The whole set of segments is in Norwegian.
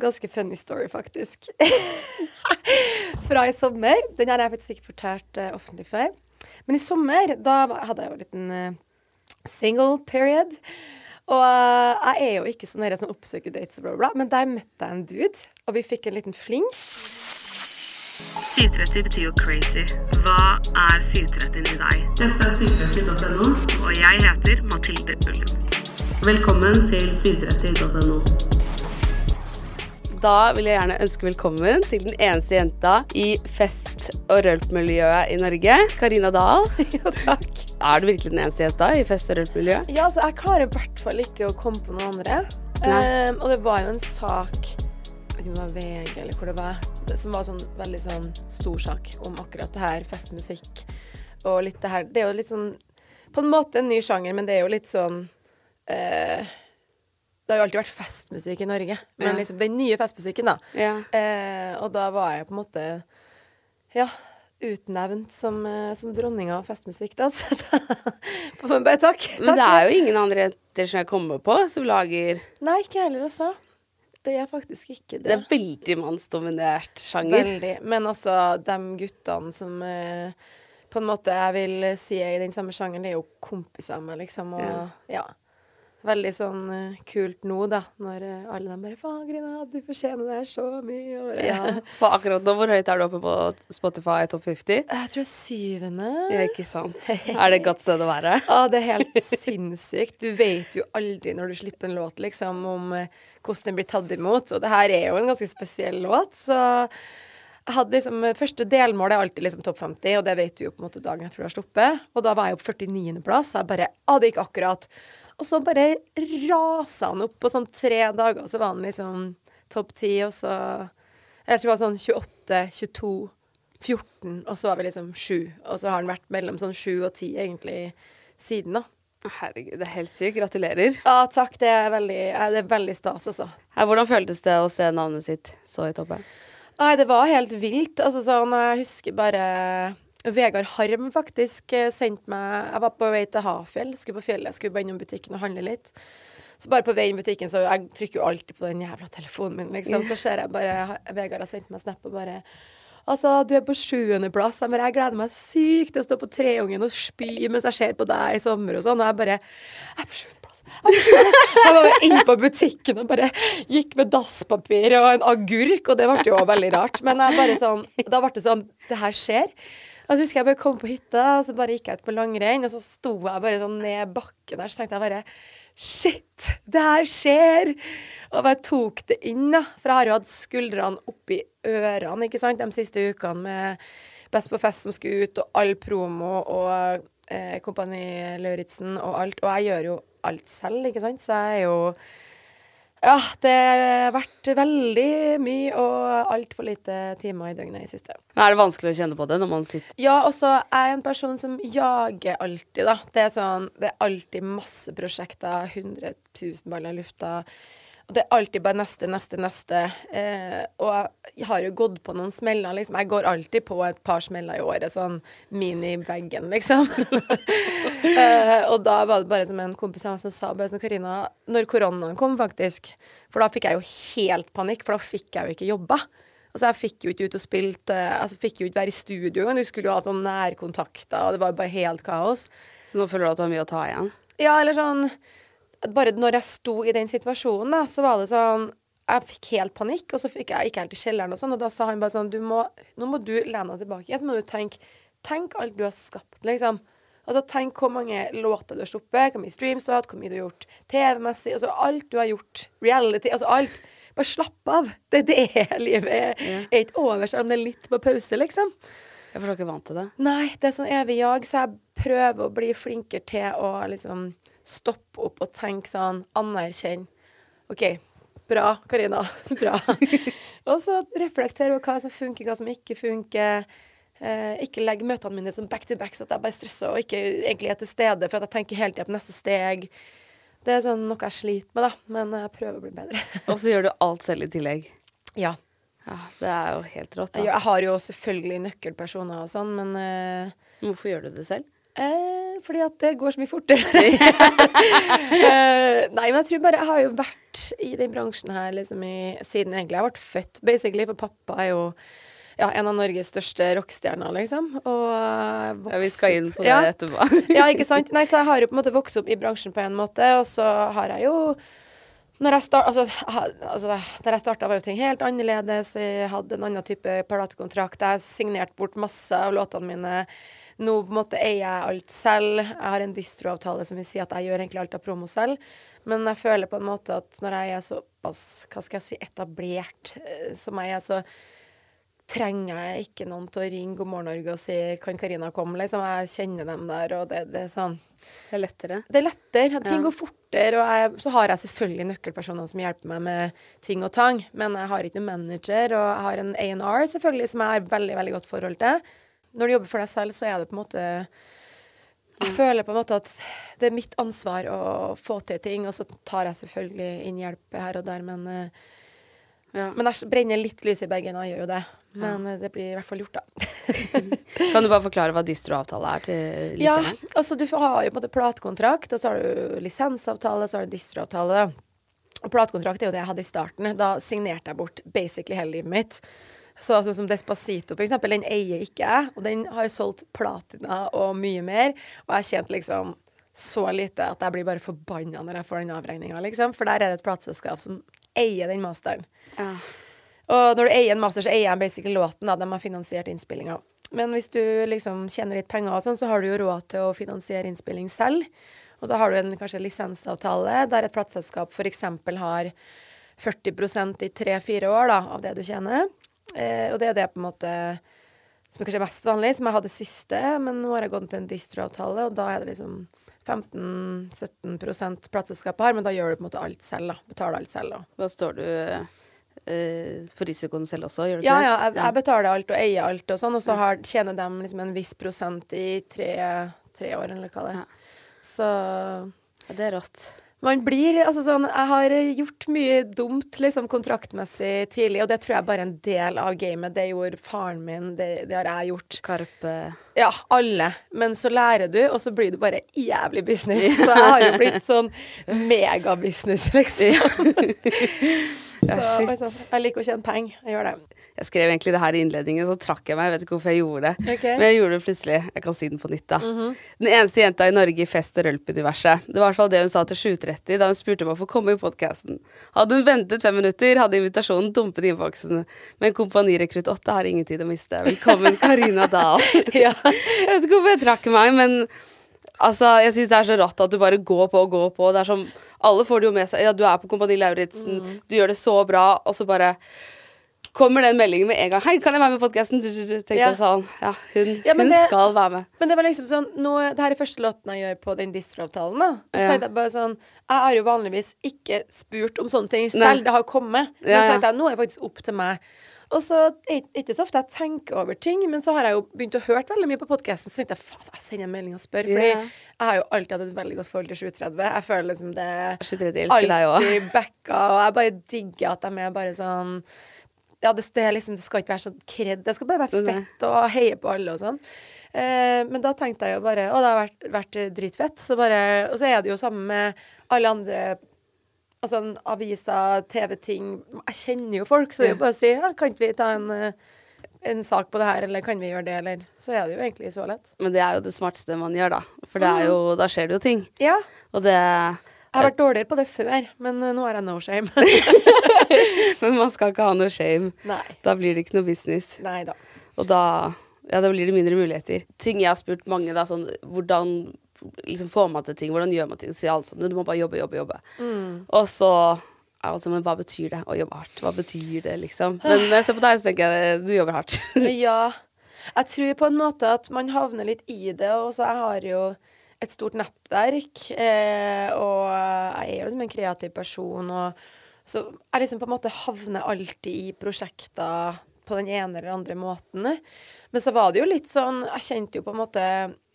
Ganske funny story, faktisk. Fra i sommer. Den har jeg faktisk ikke fortalt uh, offentlig før. Men i sommer, da hadde jeg jo en liten uh, single period. Og uh, jeg er jo ikke sånn som oppsøker dates og bla, bla, bla, men der møtte jeg en dude, og vi fikk en liten fling. 730 betyr jo crazy. Hva er 730 i deg? Dette er 730.no, og jeg heter Mathilde Ullum. Velkommen til 730.no. Da vil jeg gjerne ønske velkommen til den eneste jenta i fest- og rølpmiljøet i Norge. Karina Dahl. Ja, takk. Er du virkelig den eneste jenta i fest- og rølpmiljøet? Ja, altså, jeg klarer i hvert fall ikke å komme på noen andre. Um, og det var jo en sak ikke om det var VG eller hvor det var, som var sånn veldig sånn stor sak om akkurat det her, festmusikk og litt det her. Det er jo litt sånn På en måte en ny sjanger, men det er jo litt sånn uh, det har jo alltid vært festmusikk i Norge, men liksom den nye festmusikken, da. Ja. Eh, og da var jeg på en måte ja, utnevnt som, eh, som dronninga av festmusikk, da. Så da bare takk. Men det er jo ingen andre jenter som jeg kommer på, som lager Nei, ikke heller, altså. Det er faktisk ikke Det det. er veldig mannsdominert sjanger. Veldig. Men også de guttene som eh, på en måte jeg vil si er i den samme sjangeren, det er jo kompiser med, liksom. Og Ja. ja. Veldig sånn uh, kult nå, da, når uh, alle de bare 'Faen, Grina, du fortjener det så mye', og ja. Ja. For akkurat nå, hvor høyt er du oppe på Spotify topp 50? Jeg tror det er syvende. Ja, ikke sant. Er det et godt sted å være? Ja, det er helt sinnssykt. Du vet jo aldri når du slipper en låt, liksom, om uh, hvordan den blir tatt imot. Og det her er jo en ganske spesiell låt, så jeg hadde liksom Første delmål er alltid liksom topp 50, og det vet du jo på en måte dagen etter du har sluppet. Og da var jeg jo på 49.-plass, så jeg bare ah, det gikk akkurat. Og så bare rasa han opp på sånn tre dager, og så var han liksom topp ti, og så Jeg tror det var sånn 28, 22 14, og så var vi liksom 7. Og så har han vært mellom sånn 7 og 10 egentlig siden, da. Herregud, det er helt sykt. Gratulerer. Ja, takk. Det er veldig, det er veldig stas, altså. Hvordan føltes det å se navnet sitt så i toppen? Nei, det var helt vilt. Altså sånn, jeg husker bare Vegard Harm faktisk eh, sendte meg Jeg var på vei til Hafjell, skulle på fjellet, skulle bare innom butikken og handle litt. Så bare på vei inn i butikken, så jeg trykker jo alltid på den jævla telefonen min, liksom. Så ser jeg bare Vegard har sendt meg snap og bare Altså, du er på sjuendeplass. Jeg, jeg gleder meg sykt til å stå på Treungen og spy mens jeg ser på deg i sommer og sånn. Og jeg bare Jeg er på sjuendeplass. Jeg var inne på butikken og bare gikk med dasspapir og en agurk, og det ble jo veldig rart. Men jeg bare sånn Da ble det sånn Det her skjer. Og så husker jeg bare kom på hytta, og så bare gikk jeg ut på langrenn, og så sto jeg bare sånn ned bakken der, så tenkte jeg bare Shit! Det her skjer! Og jeg tok det inn, da. For jeg har jo hatt skuldrene oppi ørene ikke sant, de siste ukene med Best på fest som skulle ut, og all promo og eh, Kompani Lauritzen og alt. Og jeg gjør jo alt selv, ikke sant, så jeg er jo Ja, det har vært veldig mye og altfor lite timer i døgnet i siste. Er det vanskelig å kjenne på det når man sitter Ja, og så er jeg en person som jager alltid, da. Det er sånn Det er alltid masse prosjekter, 100 000 baller i lufta. Og det er alltid bare neste, neste, neste. Eh, og jeg har jo gått på noen smeller, liksom. Jeg går alltid på et par smeller i året, sånn mini-veggen, liksom. eh, og da var det bare som en kompis av meg som sa bare sånn, Karina, når koronaen kom, faktisk, for da fikk jeg jo helt panikk, for da fikk jeg jo ikke jobba. Altså, jeg fikk jo ikke ut og spilt, eh, altså, fikk jo ikke være i studio engang. Du skulle jo ha sånn nærkontakter, og det var bare helt kaos. Så nå føler du at du har mye å ta igjen? Ja, eller sånn Bare når jeg sto i den situasjonen, da, så var det sånn Jeg fikk helt panikk, og så fikk jeg ikke helt i kjelleren og sånn, og da sa han bare sånn du må, Nå må du lene deg tilbake, så må du tenke Tenk alt du har skapt, liksom. Altså, tenk hvor mange låter du har sluppet, hvor mye streams du har hatt, hvor mye du har gjort TV-messig. Altså, alt du har gjort. Reality. Altså, alt. Bare slapp av. Det, det er livet. Er, er ikke over, selv om det er litt på pause, liksom. Jeg er ikke vant til det. Nei, det er sånn evig jag, så jeg prøver å bli flinkere til å liksom stoppe opp og tenke sånn, anerkjenne. OK, bra, Karina. Bra. og så reflektere over hva som funker, hva som ikke funker. Eh, ikke legge møtene mine som back to back, så at jeg bare stresser og ikke egentlig er til stede, for at jeg tenker hele tida på neste steg. Det er sånn noe jeg sliter med, da, men jeg prøver å bli bedre. Og så gjør du alt selv i tillegg. ja. Ja, Det er jo helt rått. Da. jeg har jo selvfølgelig nøkkelpersoner og sånn, men eh, Hvorfor gjør du det selv? Eh, fordi at det går så mye fortere. eh, nei, men jeg tror bare Jeg har jo vært i den bransjen her liksom i, siden egentlig jeg ble født, basically. For pappa er jo ja, en av Norges største rockestjerner, liksom. Og eh, Ja, Vi skal inn på det ja. etterpå. ja, ikke sant. Nei, så jeg har jo på en måte vokst opp i bransjen på en måte, og så har jeg jo når jeg, start, altså, altså, der jeg starta, var jo ting helt annerledes. Jeg hadde en annen type platekontrakt. Jeg signerte bort masse av låtene mine. Nå på en måte eier jeg alt selv. Jeg har en distroavtale som vil si at jeg gjør egentlig alt av promo selv. Men jeg føler på en måte at når jeg er såpass hva skal jeg si, etablert eh, som jeg er, så trenger jeg ikke noen til å ringe God morgen Norge og si 'Kan Karina komme?' Liksom. Jeg kjenner dem der, og det, det er sånn Det er lettere. det er lettere. Ting Ja. går fortere. Og jeg, så har jeg selvfølgelig nøkkelpersoner som hjelper meg med ting og tang. Men jeg har ikke noen manager, og jeg har en A&R selvfølgelig som jeg har veldig veldig godt forhold til. Når du jobber for deg selv, så er det på en måte Jeg føler på en måte at det er mitt ansvar å få til ting, og så tar jeg selvfølgelig inn hjelp her og der, men eh, Ja. Men jeg brenner litt lys i begge og jeg gjør jo det. Men ja. det blir i hvert fall gjort, da. Kan du bare forklare hva distro-avtale er til Ja, lytterne? altså du har jo på en måte platekontrakt, og så har du lisensavtale, og så har du distroavtale. Og platekontrakt er jo det jeg hadde i starten. Da signerte jeg bort basically hele livet mitt. Så sånn som Despacito, eksempel, den eier ikke jeg, og den har solgt platina og mye mer. Og jeg tjente liksom så lite at jeg blir bare forbanna når jeg får den avregninga, liksom. For der er det et plateselskap som eier den masteren. Ja. Og når du eier en master, så eier jeg basically låten. da, De har finansiert innspillinga. Men hvis du liksom tjener litt penger, og sånn, så har du jo råd til å finansiere innspilling selv. Og da har du en kanskje lisensavtale der et plateselskap f.eks. har 40% i tre-fire år da, av det du tjener. Eh, og det er det på en måte som er kanskje mest vanlig, som jeg hadde siste. Men nå har jeg gått til en distroavtale, og da er det liksom 15-17 plateselskapet har, men da gjør du på en måte alt selv, da. Betaler alt selv, da. Da står du eh, for risikoen selv også, gjør du ikke Ja, det? ja, jeg, jeg betaler alt og eier alt og sånn, og så har, tjener de liksom en viss prosent i tre, tre år, eller hva det er. Så Ja, det er rått. Man blir Altså sånn Jeg har gjort mye dumt liksom kontraktmessig tidlig, og det tror jeg bare er en del av gamet. Det gjorde faren min, det, det har jeg gjort. Karpe Ja, alle. Men så lærer du, og så blir det bare jævlig business. Så jeg har jo blitt sånn megabusiness, liksom. Ja, Så, sånn, jeg liker å tjene penger. Jeg gjør det. Jeg skrev egentlig det her i innledningen, så trakk jeg meg. Jeg vet ikke hvorfor jeg gjorde det. Ok. Mhm. Men jeg gjorde det plutselig. Jeg kan si den på nytt, da. Den eneste jenta i Norge i fest- og rølp-universet. Det var i hvert fall det hun sa til 7.30 da hun spurte om å få komme i podkasten. Hadde hun ventet fem minutter, hadde invitasjonen dumpet i innboksen. Men kompanirekrutt 8 har ingen tid å miste. Velkommen, Karina Dahl. Ja. Jeg vet ikke hvorfor jeg trakk meg, men altså, jeg syns det er så rått at du bare går på og går på. Det er som Alle får det jo med seg. Ja, du er på Kompani Lauritzen, du gjør det så bra, og så bare kommer den meldingen med en gang. 'Hei, kan jeg være med i podkasten?' Tenkte Ja. jeg sånn. Ja, hun, Ja, hun det- skal være med. Men det var liksom sånn nå, Det her er første låten jeg gjør på den distro-avtalen. da Ja. jeg bare sånn Jeg har jo vanligvis ikke spurt om sånne ting Nei. selv. Det har kommet. Men Ja, ja. jeg nå er det faktisk opp til meg. Og så er ikke så ofte jeg tenker over ting, men så har jeg jo begynt å høre veldig mye på podkasten. Så tenkte jeg faen, jeg sender en melding og spør. Fordi yeah. jeg har jo alltid hatt et veldig godt forhold til 730. Jeg føler liksom det 730 elsker deg òg. alltid backa, og jeg bare digger at de er bare sånn Ja, det, det, liksom, det skal ikke være sånn kred, det skal bare være fett og heie på alle og sånn. Eh, men da tenkte jeg jo bare Å, det har vært, vært dritfett. Så bare, og så er det jo sammen med alle andre Altså aviser, TV-ting Jeg kjenner jo folk, så det er jo bare å si ja, Kan ikke vi ta en, eh, en sak på det her, eller kan vi gjøre det, eller Så er det jo egentlig så lett. Men det er jo det smarteste man gjør, da. For det er jo, da skjer det jo ting. Ja. Og det Jeg har vært dårligere på det før, men eh, nå har jeg no shame. Men man skal ikke ha noe shame. Nei. Da blir det ikke noe business. Nei da. Og da, ja, da blir det mindre muligheter. Ting jeg har spurt mange, da, sånn hvordan liksom får man til ting, hvordan gjør man ting? Så alle sånn, du må bare jobbe, jobbe, jobbe. Mm. Og så altså, men hva betyr det å jobbe hardt? Hva betyr det, liksom? Men når jeg ser på deg, så tenker jeg du jobber hardt. Ja. Jeg tror på en måte at man havner litt i det. Og så jeg har jo et stort nettverk, eh, og jeg er jo liksom en kreativ person. Og så jeg liksom på en måte havner alltid i prosjekter på den ene eller andre måten. Men så var det jo litt sånn Jeg kjente jo på en måte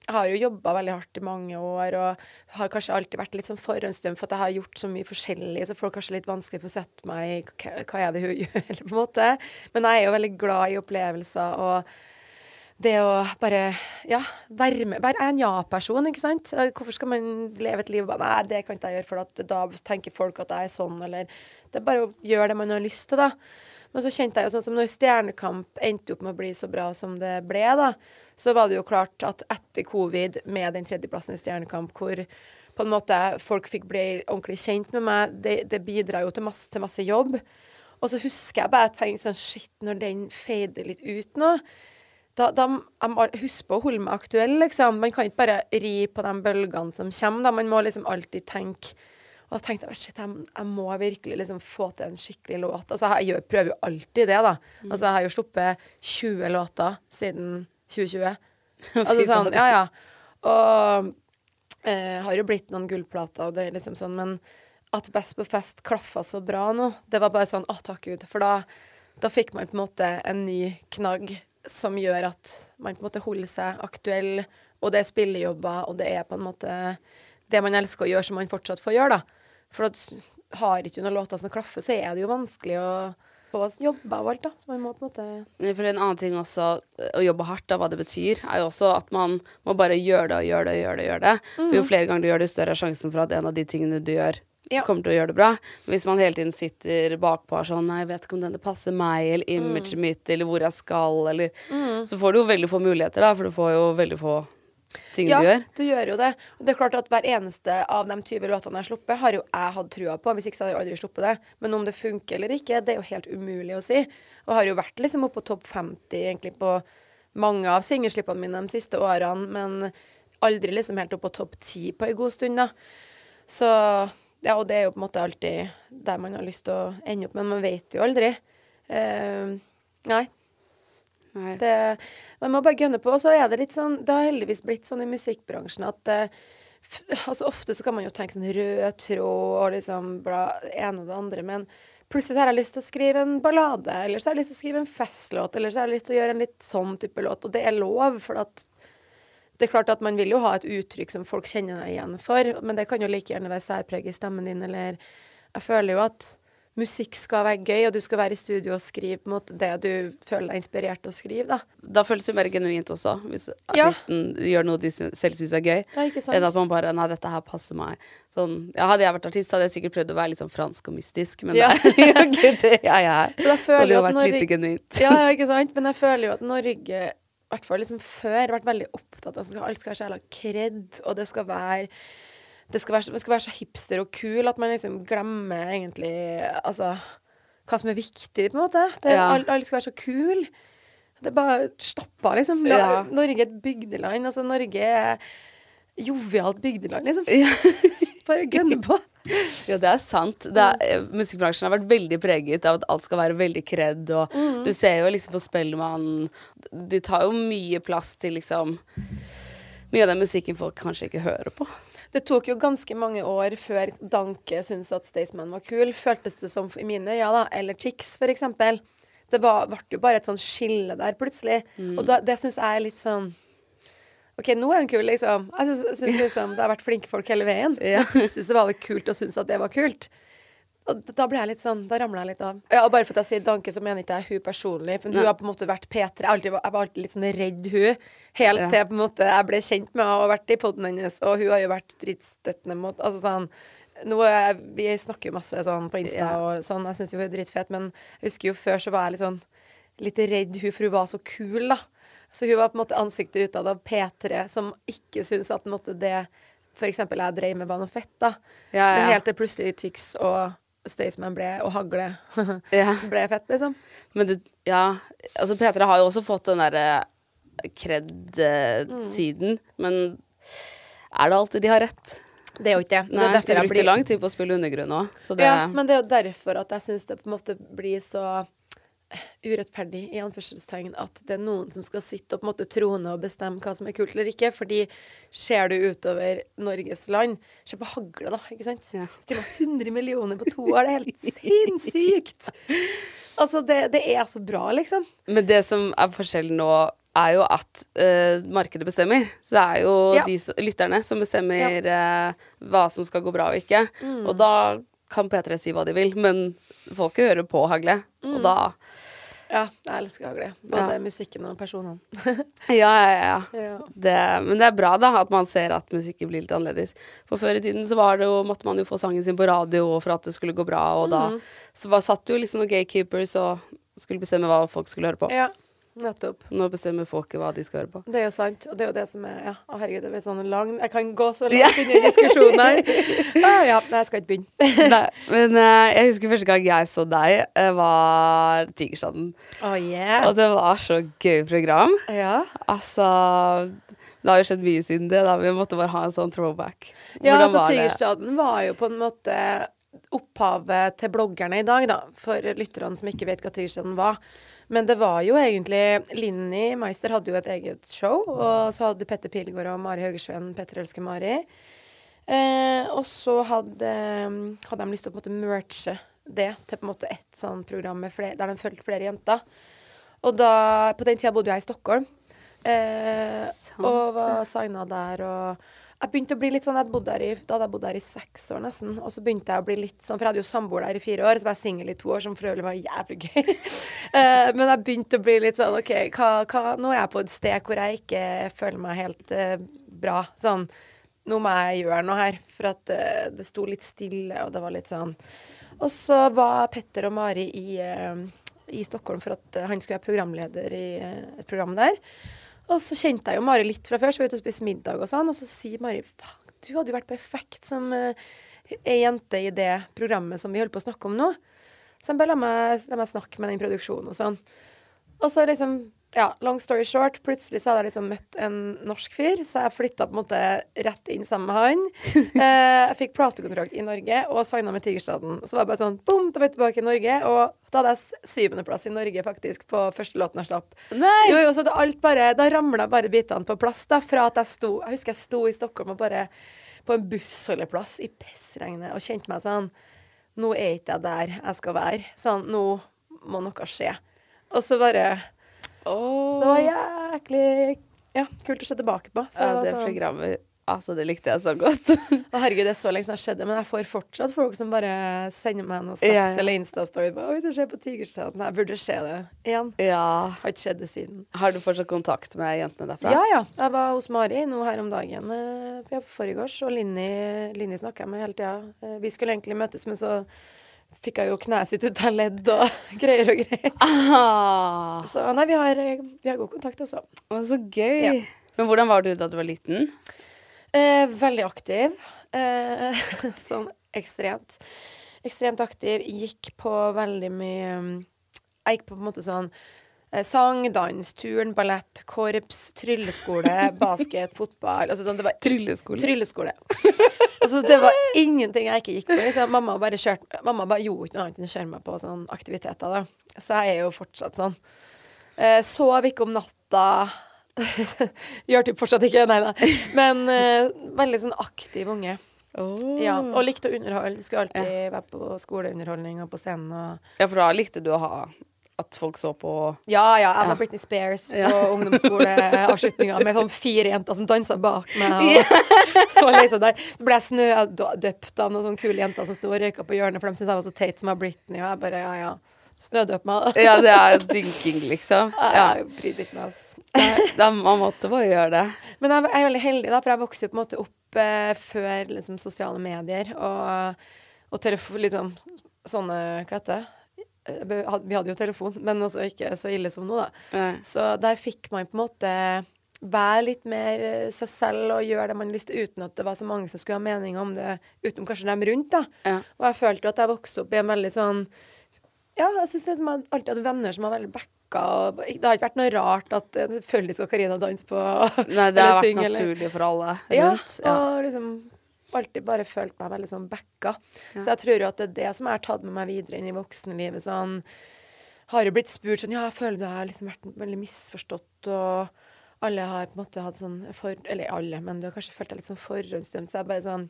jeg har jo jobba veldig hardt i mange år og har kanskje alltid vært litt sånn forhåndsdømt for at jeg har gjort så mye forskjellig, så folk kanskje litt vanskelig for å sette meg i hva, hva er det hun gjør, på en måte. Men jeg er jo veldig glad i opplevelser og det å bare ja, være med Være en ja-person, ikke sant. Hvorfor skal man leve et liv bare Nei, det kan ikke jeg gjøre, for da tenker folk at jeg er sånn, eller Det er bare å gjøre det man har lyst til, da. Men så kjente jeg jo sånn som når Stjernekamp endte opp med å bli så bra som det ble, da, så var det jo klart at etter covid, med den tredjeplassen i Stjernekamp, hvor på en måte folk fikk bli ordentlig kjent med meg, det, det bidrar jo til masse, til masse jobb. Og så husker jeg bare tenkte sånn Shit, når den fader litt ut nå da, da jeg må huske på å holde meg aktuell, liksom. Man kan ikke bare ri på de bølgene som kommer, da. Man må liksom alltid tenke Og da tenkte jeg shit, jeg, jeg må virkelig liksom få til en skikkelig låt. Altså, jeg gjør, prøver jo alltid det, da. Altså, jeg har jo sluppet 20 låter siden 2020. Altså sånn, ja, ja. Og eh, har jo blitt noen gullplater, og det er liksom sånn, men at Best på fest klaffa så bra nå, det var bare sånn å, takk Gud. For da, da fikk man på en måte en ny knagg som gjør at man på en måte holder seg aktuell, og det er spillejobber, og det er på en måte det man elsker å gjøre, som man fortsatt får gjøre, da. For har ikke noen låter som klaffer, så er det jo vanskelig å få jobbe av alt, da. Så man må på en måte For en annen ting også, eh, å jobbe hardt, da, hva det betyr, er jo også at man må bare gjøre det og gjøre det og gjøre det. Gjøre det. For jo flere ganger du gjør det, jo større er sjansen for at en av de tingene du gjør, Ja. kommer til å gjøre det bra. Men hvis man hele tiden sitter bakpå og er sånn Nei, jeg vet ikke om denne passer meg, eller imaget mitt, eller hvor jeg skal, eller Så får du jo veldig få muligheter, da, for du får jo veldig få ting Ja, du gjør. Ja, du gjør jo det. Og det er klart at hver eneste av de 20 låtene jeg har sluppet, har jo jeg hatt trua på. Hvis ikke så hadde jeg aldri sluppet det. Men om det funker eller ikke, det er jo helt umulig å si. Og har jo vært liksom oppe på topp 50 egentlig på mange av singelslippene mine de siste årene, men aldri liksom helt opp på topp 10 på en god stund, da. Så ja, og det er jo på en måte alltid der man har lyst til å ende opp, men man vet jo aldri. Uh, nei. Det, man må bare gønne på. Og så er det litt sånn Det har heldigvis blitt sånn i musikkbransjen at uh, altså Ofte så kan man jo tenke sånn rød tråd og liksom bla, ene og det andre, men plutselig så har jeg lyst til å skrive en ballade, eller så har jeg lyst til å skrive en festlåt, eller så har jeg lyst til å gjøre en litt sånn type låt, og det er lov, for at det er klart at man vil jo ha et uttrykk som folk kjenner deg igjen for, men det kan jo like gjerne være særpreg i stemmen din, eller Jeg føler jo at musikk skal være gøy, og du skal være i studio og skrive på en måte det du føler deg inspirert til å skrive, da. Da føles det mer genuint også, hvis Ja. artisten gjør noe de selv syns er gøy. Ja? Enn at man bare Nei, dette her passer meg. Sånn, ja, hadde jeg vært artist, hadde jeg sikkert prøvd å være litt sånn fransk og mystisk, men Ja. det er ikke det jeg er. Det hadde jo vært litt lite genuint. Ja, ja, ikke sant? Men jeg føler jo at Norge, i hvert fall liksom før, vært veldig opptatt av at alt skal være så jævla kred, og det skal være det skal, være, det skal være så hipster og kul at man liksom glemmer egentlig altså, hva som er viktig, på en måte. Det, Ja. alle, alle skal være så kul. Det er bare stappa, liksom. La, Ja. Norge er et bygdeland. Altså, Norge er jovialt bygdeland, liksom. Ja. Bare gønne på. Ja, det er sant. Det er, eh, musikkbransjen har vært veldig preget av at alt skal være veldig kred, og du ser jo liksom på Spellemann De tar jo mye plass til liksom Mye av den musikken folk kanskje ikke hører på. Det tok jo ganske mange år før Danke syntes at Staysman var kul, føltes det som i mine øyne, da. Eller for eksempel. Det var, ble jo bare et sånn skille der plutselig. Og da, det syns jeg er litt sånn OK, nå er den kul, liksom. Jeg syns- syns liksom det har vært flinke folk hele veien. Ja. Men plutselig så var det kult å synes at det var kult. Og da ble jeg litt sånn, da ramla jeg litt av. Ja, og Bare for at jeg sier Danke, så mener ikke jeg hun personlig. For hun har på en måte vært P3. Jeg, alltid, jeg var alltid litt sånn redd hun. Helt Ja. til på en måte jeg ble kjent med henne og vært i poden hennes. Og hun har jo vært drittstøttende mot Altså sånn nå Vi snakker jo masse sånn på Insta Ja. og sånn. Jeg syns jo hun er dritfet, men jeg husker jo før så var jeg litt sånn litt redd hun, for hun var så kul, da. Så hun var på en måte ansiktet utad av P3, som ikke syntes at måte, det f.eks. jeg dreiv med, var noe fett, da. Ja, Men helt til plutselig Tix og Staysman ble, og Hagle ble fett, liksom. Men det, ja, altså P3 har jo også fått den derre kred-siden, men er det alltid de har rett? Det er jo ikke det. Nei, det er de brukte blir lang tid på å spille undergrunn òg, så det Ja, men det er jo derfor at jeg syns det på en måte blir så urettferdig i anførselstegn at det er noen som skal sitte og på en måte trone og bestemme hva som er kult eller ikke. Fordi ser du utover Norges land Se på hagla, da. ikke sant? Ja. Til og 100 millioner på to år. Det er helt sinnssykt! Altså, det, det er så bra, liksom. Men det som er forskjellen nå, er jo at uh, markedet bestemmer. Så det er jo Ja. de som, lytterne som bestemmer eh, hva som skal gå bra og ikke. Mm. Og da kan P3 si hva de vil, men folket hører på Hagle. Mm. Og da Ja, jeg elsker hagle. Både Ja. musikken og personene. Ja, ja, ja. ja. Det, men det er bra da, at man ser at musikken blir litt annerledes. For før i tiden så var det jo, måtte man jo få sangen sin på radio for at det skulle gå bra, og da Mhm. så var, satt jo liksom noen gatekeepers og skulle bestemme hva folk skulle høre på. ja, nettopp. Nå bestemmer folket hva de skal høre på. Det er jo sant. Og det er jo det som er Ja, å herregud, det blir sånn lang Jeg kan gå så langt inn i diskusjonen her. Ah, ja, nei, jeg skal ikke begynne. Nei, men uh, jeg husker første gang jeg så deg, uh, var Tigerstaden. Oh, yeah. Og det var så gøy program. Ja. Altså Det har jo skjedd mye siden det, da. Vi måtte bare ha en sånn throwback. ja, altså? Tigerstaden var jo på en måte opphavet til bloggerne i dag, da. For lytterne som ikke vet hva Tigerstaden var. Men det var jo egentlig Linni Meister hadde jo et eget show, og så hadde Petter Pilgaard og Mari Høgersven, Petter elsker Mari. Eh, og så hadde, hadde de lyst til å på en måte merge det til på en måte ett sånn program med flere, der de fulgte flere jenter. Og da, på den tida bodde jeg i Stockholm. Eh, og var signa der og Jeg begynte å bli litt sånn jeg bodde her i, Da hadde jeg bodd der i seks år nesten. Og så begynte jeg å bli litt sånn For jeg hadde jo samboer der i fire år, så var jeg singel i to år, som for øvrig var jævlig gøy. uh, men jeg begynte å bli litt sånn OK, hva, hva, nå er jeg på et sted hvor jeg ikke føler meg helt uh, bra. Sånn Nå må jeg gjøre noe her. For at uh, det sto litt stille, og det var litt sånn Og så var Petter og Mari i, i Stockholm for at han skulle være programleder i et program der. Og så kjente jeg jo Mari litt fra før, så vi var ute og spiste middag og sånn. Og så sier Mari faen, du hadde jo vært perfekt som uh, jente i det programmet som vi holder på å snakke om nå. Så jeg bare la meg, la meg snakke med den produksjonen og sånn. Og så liksom, ja, long story short, plutselig så hadde jeg liksom møtt en norsk fyr, så jeg flytta på en måte rett inn sammen med han. Eh, jeg fikk platekontrakt i Norge og signa med Tigerstaden. Så var det bare sånn, bom, da var jeg tilbake i Norge. Og da hadde jeg syvendeplass i Norge, faktisk, på første låten jeg slapp. Nei! Jo, jo, så det alt bare, Da ramla bare bitene på plass. da, Fra at jeg sto Jeg husker jeg sto i Stockholm og bare på en bussholdeplass i pissregnet og kjente meg sånn Nå er ikke jeg der jeg skal være. Sånn, nå må noe skje. Og så bare oh. Det var jæklig ja, kult å se tilbake på. Ja, det det sånn, programmet Altså, det likte jeg så godt. å herregud, det er så lenge siden det skjedde, men jeg får fortsatt folk som bare sender meg noen snaps Ja, ja. eller Insta-story. Oi, det skjer på Tigerstaden. Jeg burde se det igjen. ja. Har ikke skjedd det siden. Har du fortsatt kontakt med jentene derfra? Ja, ja. Jeg var hos Mari nå her om dagen eh, på forgårs, og Linni, Linni snakka jeg med hele tida. Eh, vi skulle egentlig møtes, men så fikk jeg jo kneet sitt ut av ledd og greier og greier. Ah, Så nei, vi har, eh, vi har god kontakt, altså. å, så gøy. Ja. Men hvordan var du da du var liten? Eh, veldig aktiv. Eh, sånn ekstremt. Ekstremt aktiv. Gikk på veldig mye mm, Jeg gikk på på en måte sånn sang, dans, turn, ballett, korps, trylleskole, basket, fotball altså sånn, det var Trylleskole. Trylleskole. altså, det var ingenting jeg ikke gikk på. Liksom. Mamma, bare kjørt, mamma bare gjorde ikke noe annet enn å kjøre meg på sånne aktiviteter. Da. Så jeg er jo fortsatt sånn. Eh, sov ikke om natta. Gjør typ fortsatt ikke, nei da. Men eh, veldig sånn aktiv unge. Oh. Ja, og likte å underholde. Skulle alltid være på skoleunderholdning og på scenen. Og... Ja, for da likte du å ha at folk så på Ja, ja, jeg Ja. var Britney Spears Ja. på ungdomsskoleavslutninga med sånn fire jenter som dansa bak meg. Og, der. Så ble jeg snødøpt av noen sånne kule jenter som sto og røyka på hjørnet, for de syntes jeg var så teit som jeg Britney. Og jeg bare ja, ja. Snødøp meg. Ja, det er jo dynking, liksom. Ja. Jeg brydde ikke meg, altså. Man måtte bare gjøre det. Men jeg er veldig heldig, da, for jeg vokste jo på en måte opp eh, før liksom, sosiale medier og, og telefon, liksom sånne Hva heter det? Vi hadde jo telefon, men altså ikke så ille som nå, da. Nei. Så der fikk man på en måte være litt mer eh, seg selv og gjøre det man lyst til, uten at det var så mange som skulle ha meninger om det, utenom kanskje dem rundt, da. Ja. Og jeg følte jo at jeg vokste opp i en veldig sånn Ja, jeg syns liksom jeg alltid hadde venner som var veldig backa. Og det har ikke vært noe rart at eh, selvfølgelig skal Karina danse på Nei, det har vært synge, eller- naturlig for alle Ja, rundt. Ja. og liksom alltid bare følt meg veldig sånn backa. Ja. Så jeg tror jo at det er det som jeg har tatt med meg videre inn i voksenlivet. Sånn har jo blitt spurt sånn Ja, jeg føler du har liksom vært veldig misforstått, og alle har på en måte hatt sånn for, Eller alle, men du har kanskje følt deg litt sånn forhåndsdømt. Så jeg bare sånn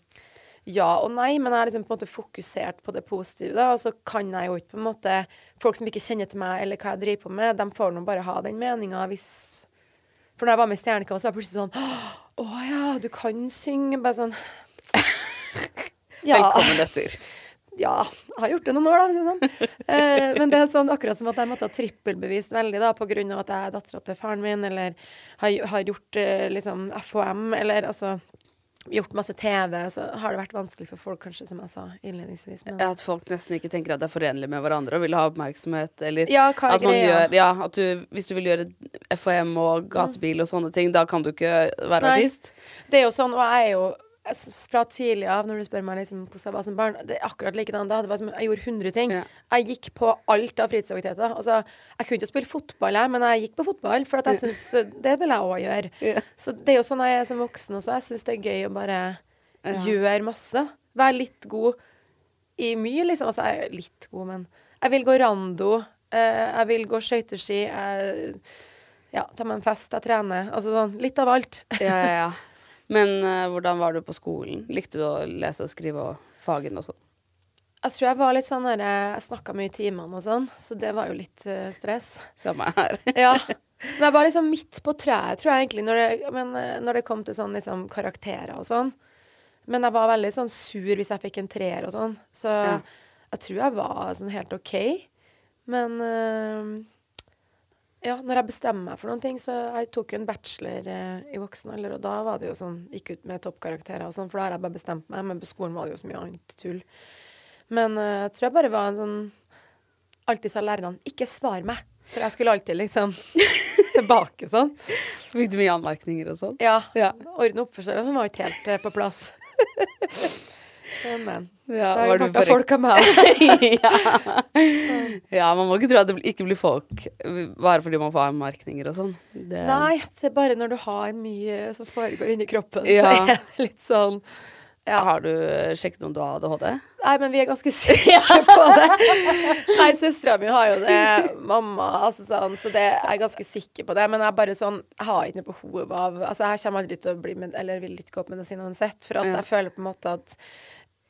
ja og nei, men jeg har liksom på en måte fokusert på det positive. da, Og så kan jeg jo ikke på en måte Folk som ikke kjenner til meg eller hva jeg driver på med, de får nå bare ha den meninga hvis For når jeg var med i Stjernekamp, så var jeg plutselig sånn Å ja, du kan synge. Bare sånn Ja. Velkommen etter. Ja, jeg har gjort det noen år, da. Sånn. Eh, men det er sånn akkurat som at jeg måtte ha trippelbevist veldig da, av at jeg er dattera til faren min, eller har, har gjort eh, liksom FHM, eller altså gjort masse TV, så har det vært vanskelig for folk, kanskje, som jeg sa innledningsvis. Men, Ja, At folk nesten ikke tenker at det er forenlig med hverandre og vil ha oppmerksomhet. Eller Ja, hva er at man greia? gjør Ja, at du Hvis du vil gjøre FHM og gatebil og sånne ting, da kan du ikke være Nei. artist. Det er jo sånn, og jeg er jo fra tidlig av, når du spør meg liksom hvordan jeg var som barn, det er akkurat likedan da. Det var som, jeg gjorde 100 ting. Ja. Jeg gikk på alt av fritidsaktiviteter. Altså, jeg kunne ikke spille fotball, jeg, men jeg gikk på fotball, for jeg synes, eh, det vil jeg òg gjøre. Ja. Så det er jo sånn jeg er som voksen også. Jeg syns det er gøy å bare Ja. gjøre masse. Være litt god i mye, liksom. Altså, jeg er litt god, men jeg vil gå rando. eh, jeg vil gå skøyteski. Jeg ja, ta meg en fest, jeg trener. Altså sånn litt av alt. Ja, ja, ja. Men uh, hvordan var du på skolen? Likte du å lese og skrive og fagene og sånn? Jeg tror jeg var litt sånn der, Jeg snakka mye i timene og sånn, så det var jo litt uh, stress. Samme her. Ja. Men jeg var liksom midt på treet, tror jeg egentlig, når det, men, eh, når det kom til sånn liksom karakterer og sånn. Men jeg var veldig sånn sur hvis jeg fikk en treer og sånn. Så Ja. jeg tror jeg var sånn helt OK. Men eh, ja, når jeg bestemmer meg for noen ting, så jeg tok jo en bachelor eh, i voksen alder, og da var det jo sånn Gikk ut med toppkarakterer og sånn, for da har jeg bare bestemt meg. Men på skolen var det jo så mye annet tull. Men eh, jeg tror jeg bare var en sånn Alltid sa lærerne 'ikke svar meg', for jeg skulle alltid liksom tilbake sånn. Fikk du mye anmerkninger og sånn? Ja. Ja. Orden og oppførsel var ikke helt eh, på plass. Men, men. Ja, Da du ble på folk av meg. ja. ja, man må ikke tro at det ikke blir folk bare fordi man får merkninger og sånn. Det- Nei, det er bare når du har mye som foregår inni kroppen, Ja. så er det litt sånn ja. Har du sjekket om du har ADHD? Nei, men vi er ganske sikre på det. Nei, søstera mi har jo det. Mamma, altså sånn. Så det, jeg er ganske sikker på det. Men jeg er bare sånn Jeg har ikke noe behov av Altså, jeg kommer aldri til å bli med, Eller vil ikke gå opp medisin uansett. For at Ja. jeg føler på en måte at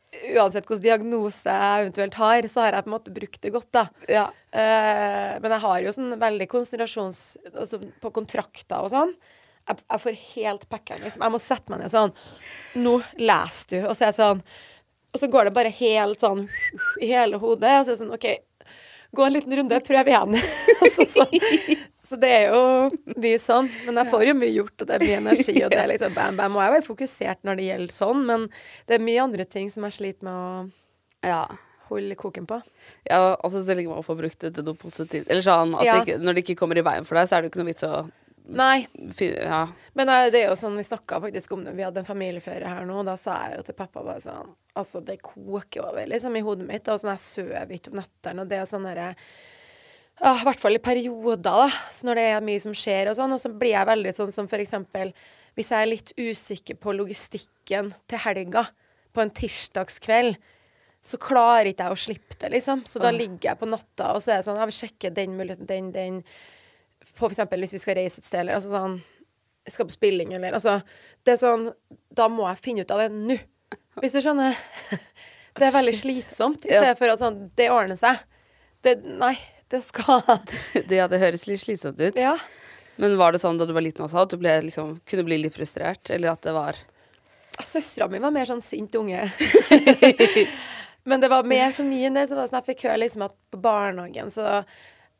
uansett hvilken diagnose jeg eventuelt har, så har jeg på en måte brukt det godt, da. Ja. Eh, men jeg har jo sånn veldig konsentrasjons... Altså på kontrakter og sånn. Jeg, jeg får helt packeren, liksom. Jeg må sette meg ned sånn Nå leser du. Og så er jeg sånn Og så går det bare helt sånn i hele hodet. Og så er det sånn OK, gå en liten runde, prøv igjen. altså, så, så det er jo mye sånn. Men jeg får jo mye gjort, og det er mye energi, og det er liksom bam, bam. Og jeg er jo fokusert når det gjelder sånn, men det er mye andre ting som jeg sliter med å ja. holde koken på. Ja, altså så lenge man får brukt det til noe positivt. Eller sånn at Ja. det ikke, når det ikke kommer i veien for deg, så er det jo ikke noe vits å Nei. Ja. Men eh, det er jo sånn, vi snakka faktisk om det, vi hadde en familieferie her nå, og da sa jeg jo til pappa bare sånn Altså, det koker over liksom i hodet mitt, og sånn jeg sover ikke om nettene, og det er sånn derre Ja, I hvert fall i perioder, da. Så når det er mye som skjer og sånn. Og så blir jeg veldig sånn som eksempel hvis jeg er litt usikker på logistikken til helga på en tirsdagskveld, så klarer ikke jeg å slippe det, liksom. Så da ligger jeg på natta, og så er det sånn Jeg vil sjekke den muligheten, den, den. På eksempel hvis vi skal reise et sted, eller altså sånn Jeg skal på spilling, eller altså Det er sånn Da må jeg finne ut av det nå. Hvis du skjønner? Det er veldig slitsomt, i stedet for at sånn Det ordner seg. Det Nei, det skal Det, ja, det høres litt slitsomt ut. Ja. Men var det sånn da du var liten også, at du ble, liksom, kunne bli litt frustrert? Eller at det var Søstera mi var mer sånn sint unge. Men det var mer for min del. Så var det sånn, jeg fikk høre liksom at på barnehagen så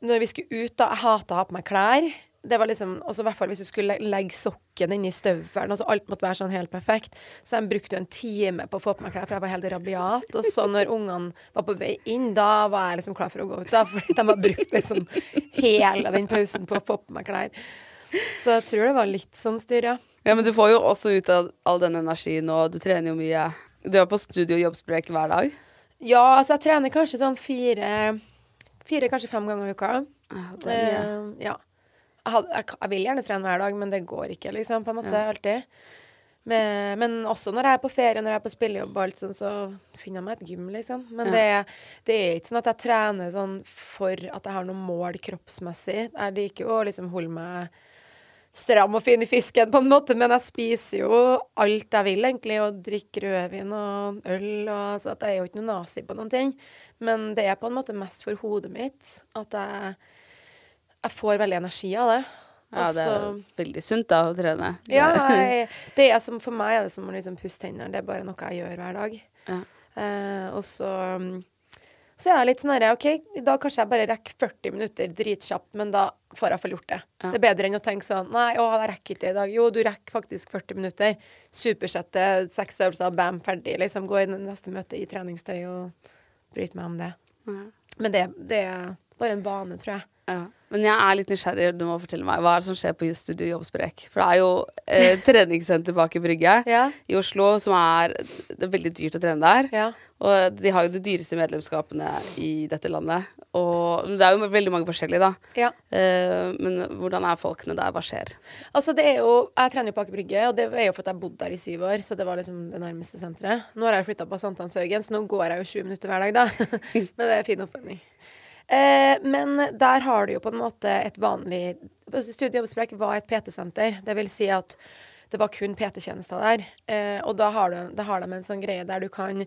Når vi skulle ut, da Jeg hata å ha på meg klær. Det var liksom, også i hvert fall Hvis du skulle legge sokken inni støvelen. Altså alt måtte være sånn helt perfekt. Så jeg brukte jo en time på å få på meg klær, for jeg var helt rabiat. Og så når ungene var på vei inn, da var jeg liksom klar for å gå ut. da, Fordi de har brukt liksom hele den pausen på å få på meg klær. Så jeg tror det var litt sånn styr, ja. Ja, men du får jo også ut av all den energien, og du trener jo mye. Du er på studio og jobbsprek hver dag. Ja, altså jeg trener kanskje sånn fire Fire, kanskje fem ganger i uka. Ah, det er mye. Uh, ja. Jeg, vil gjerne trene hver dag, men det går ikke, liksom, på en måte, Ja. alltid. Men, men også når jeg er på ferie, når jeg er på spillejobb og alt sånn, så finner jeg meg et gym, liksom. Men Ja. det, det er ikke sånn at jeg trener sånn for at jeg har noe mål kroppsmessig. Jeg liker å liksom holde meg stram og fin i fisken, på en måte, men jeg spiser jo alt jeg vil, egentlig, og drikker rødvin og øl, og så at jeg er jo ikke noe nazi på noen ting. Men det er på en måte mest for hodet mitt at jeg, jeg får veldig energi av det. Ja, det er Og veldig sunt da å trene. ja, jeg, det er som, for meg er det som å liksom pusse tennene. Det er bare noe jeg gjør hver dag. Ja. Eh, og så så er jeg litt sånn herre OK, i dag kanskje jeg bare rekker 40 minutter dritkjapt, men da får jeg få gjort det. Ja. Det er bedre enn å tenke sånn Nei, å, jeg rekker ikke det i dag. Jo, du rekker faktisk 40 minutter. Supersette, seks øvelser, bam, ferdig. Liksom gå i neste møte i treningstøy og bryte meg om det. Ja. Men det, det er bare en vane, tror jeg. Ja. Men jeg er litt nysgjerrig, du må fortelle meg. Hva er det som skjer på Just Studio Jobbsprek? For det er jo eh, treningssenter bak i Brygge Ja. i Oslo, som er Det er veldig dyrt å trene der. Ja. Og de har jo de dyreste medlemskapene i dette landet. Og det er jo veldig mange forskjellige, da. ja. Eh, men hvordan er folkene der? Hva skjer? Altså, det er jo Jeg trener jo på Aker Brygge, og det er jo for at jeg bodde der i syv år, så det var liksom det nærmeste senteret. Nå har jeg flytta på Sankthanshaugen, så nå går jeg jo 20 minutter hver dag, da. Men det er fin oppvending. Eh, men der har du jo på en måte et vanlig Studiejobbsprek var et PT-senter. Det vil si at det var kun PT-tjenester der. Eh, og da har, du, da har de en sånn greie der du kan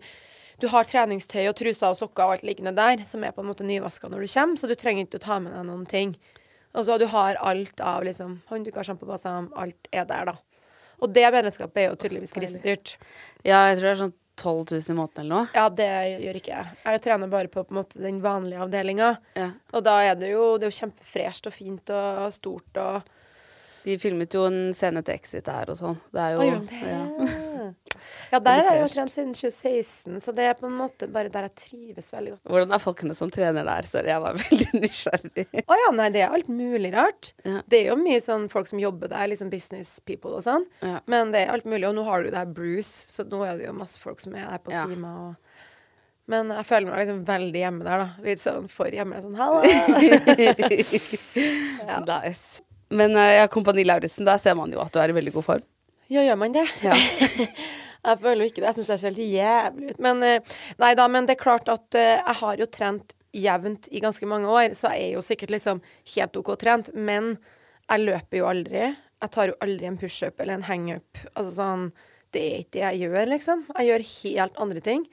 Du har treningstøy og truser og sokker og alt liggende der, som er på en måte nyvaska når du kommer, så du trenger ikke å ta med deg noen ting. Og så du har alt av liksom håndduker, sjampo, balsam, alt er der, da. Og det medlemskapet er jo tydeligvis grisedyrt. Ja, jeg tror det er sånn 12 000 i måneden eller noe. Ja, det gjør ikke jeg. Jeg trener bare på, på måte, den vanlige avdelinga. Ja. Og da er det jo, det er jo kjempefresht og fint og stort og De filmet jo en scene til Exit der og sånn. Det er jo oh, ja. ja. Ja, der har jeg jo trent siden 2016, så det er på en måte bare der jeg trives veldig godt. Hvordan er folkene som trener der? Sorry, jeg var veldig nysgjerrig. Å ja, nei, det er alt mulig rart. Ja. Det er jo mye sånn folk som jobber der, liksom business people og sånn. Men det er alt mulig. Og nå har du det her Bruce, så nå er det jo masse folk som er der på timer og Men jeg føler meg liksom veldig hjemme der, da. Litt sånn for hjemme. Sånn hallo! Ja. Nice. Men uh, ja, Kompani Lauritzen, der ser man jo at du er i veldig god form. Ja, gjør man det? Ja. jeg føler jo ikke det. Jeg syns det ser helt jævlig ut. Men eh, nei da, men det er klart at eh, jeg har jo trent jevnt i ganske mange år, så jeg er jo sikkert liksom helt OK trent. Men jeg løper jo aldri. Jeg tar jo aldri en pushup eller en hangup. Altså sånn Det er ikke det jeg gjør, liksom. Jeg gjør helt andre ting.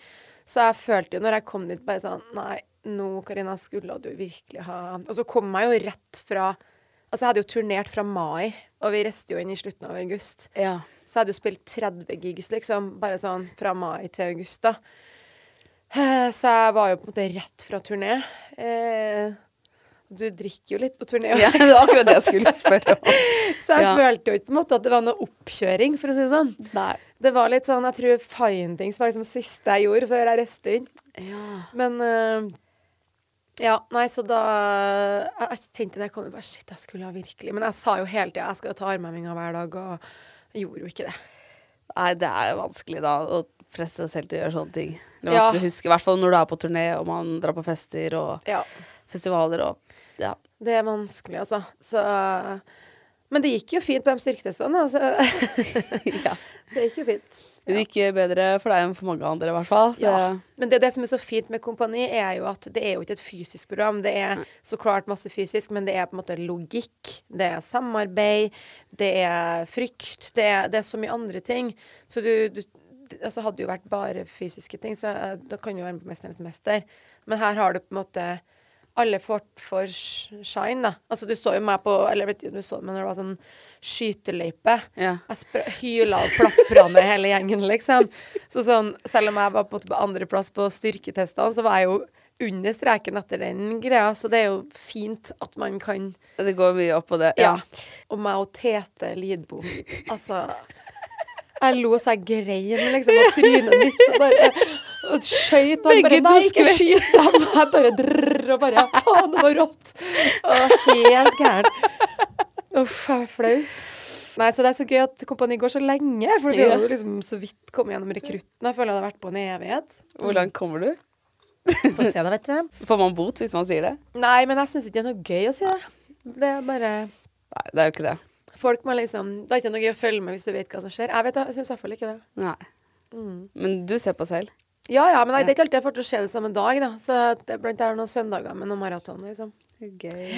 Så jeg følte jo når jeg kom dit, bare sånn Nei, nå, Karina, skulle du virkelig ha Og så kom jeg jo rett fra Altså, jeg hadde jo turnert fra mai, og vi reiste jo inn i slutten av august. Ja. Så jeg hadde jo spilt 30 gigs, liksom, bare sånn fra mai til august, da. Eh, Så jeg var jo på en måte rett fra turné. Eh, Du drikker jo litt på turné. ja, det var akkurat det jeg skulle spørre om. Så jeg Ja. følte jo ikke på en måte at det var noe oppkjøring, for å si det sånn. Nei. Det var litt sånn, jeg tror Findings var liksom siste jeg gjorde før jeg reiste inn. Ja. Men eh, ja, nei, så da Jeg, jeg tenkte det jeg kom jo bare shit, jeg skulle ha virkelig Men jeg sa jo hele tida jeg skal ta armhevinga hver dag, og jeg gjorde jo ikke det. Nei, det er jo vanskelig da å presse seg selv til å gjøre sånne ting. Det Ja. vanskelig å huske, I hvert fall når du er på turné og man drar på fester og Ja. festivaler og Ja. Det er vanskelig, altså. Så Men det gikk jo fint på de styrketestene. Altså. ja. Det gikk jo fint. Det gikk bedre for deg enn for mange andre, i hvert fall. Ja. Men det, det som er så fint med Kompani, er jo at det er jo ikke et fysisk program. Det er så klart masse fysisk, men det er på en måte logikk, det er samarbeid, det er frykt, det er, det er så mye andre ting. Så du, du altså Hadde det jo vært bare fysiske ting, så eh, da kan du være med på 'Mesternes mester'. Men her har du på en måte alle får for shine, da. Altså, du så jo meg på Eller vet du, du så meg når det var sånn skyteløype. Ja. Jeg hyla og plapra med hele gjengen, liksom. Så sånn, selv om jeg var på, på andreplass på styrketestene, så var jeg jo under streken etter den greia. Så det er jo fint at man kan Det går mye opp på det. Ja. Ja. Og meg og Tete Lidbom, altså Jeg lo så jeg grein, liksom, og trynet mitt og bare og skøyt. Og han bare Nei, ikke skyt dem! Og jeg bare drrr, og bare Faen, det var rått! Og helt gæren. Uff, jeg er flau. Nei, så det er så gøy at Kompani går så lenge, for vi har jo liksom så vidt kommet gjennom rekrutten. Jeg føler jeg har vært på en evighet. Hvor langt kommer du? Få se det, vet du. Får man bot hvis man sier det? Nei, men jeg syns ikke det er noe gøy å si det. Det er bare Nei, det er jo ikke det. Folk må liksom Det er ikke noe gøy å følge med hvis du vet hva som skjer. Jeg vet jeg syns i hvert fall ikke det. Nei. Mm. Men du ser på selv? Ja ja, men det er ikke alltid jeg får til å se det samme dag, da. Så det blant annet noen søndager med noen maraton, liksom. Gøy.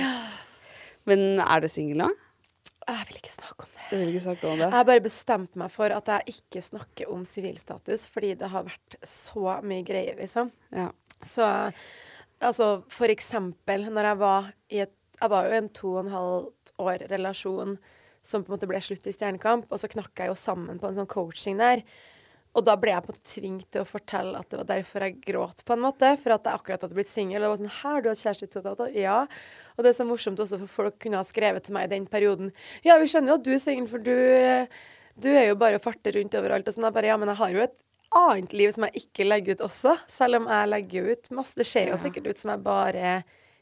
Men er du singel nå? Jeg vil ikke snakke om det. Du vil ikke snakke om Jeg har bare bestemt meg for at jeg ikke snakker om sivilstatus, fordi det har vært så mye greier, liksom. Ja. Så altså, for eksempel når jeg var i et Jeg var jo i en to og en halvt år relasjon som på en måte ble slutt i Stjernekamp, og så knakk jeg jo sammen på en sånn coaching der. Og da ble jeg på en måte tvunget til å fortelle at det var derfor jeg gråt, på en måte. For at jeg akkurat hadde blitt singel. Og det var sånn Her, du har kjæreste i to og et? Ja. Og det er så morsomt også, for folk kunne ha skrevet til meg i den perioden Ja, vi skjønner jo at du er singel, for du, du er jo bare å farte rundt overalt. Og sånn. Jeg bare Ja, men jeg har jo et annet liv som jeg ikke legger ut også. Selv om jeg legger ut masse. Det ser jo sikkert ut som jeg bare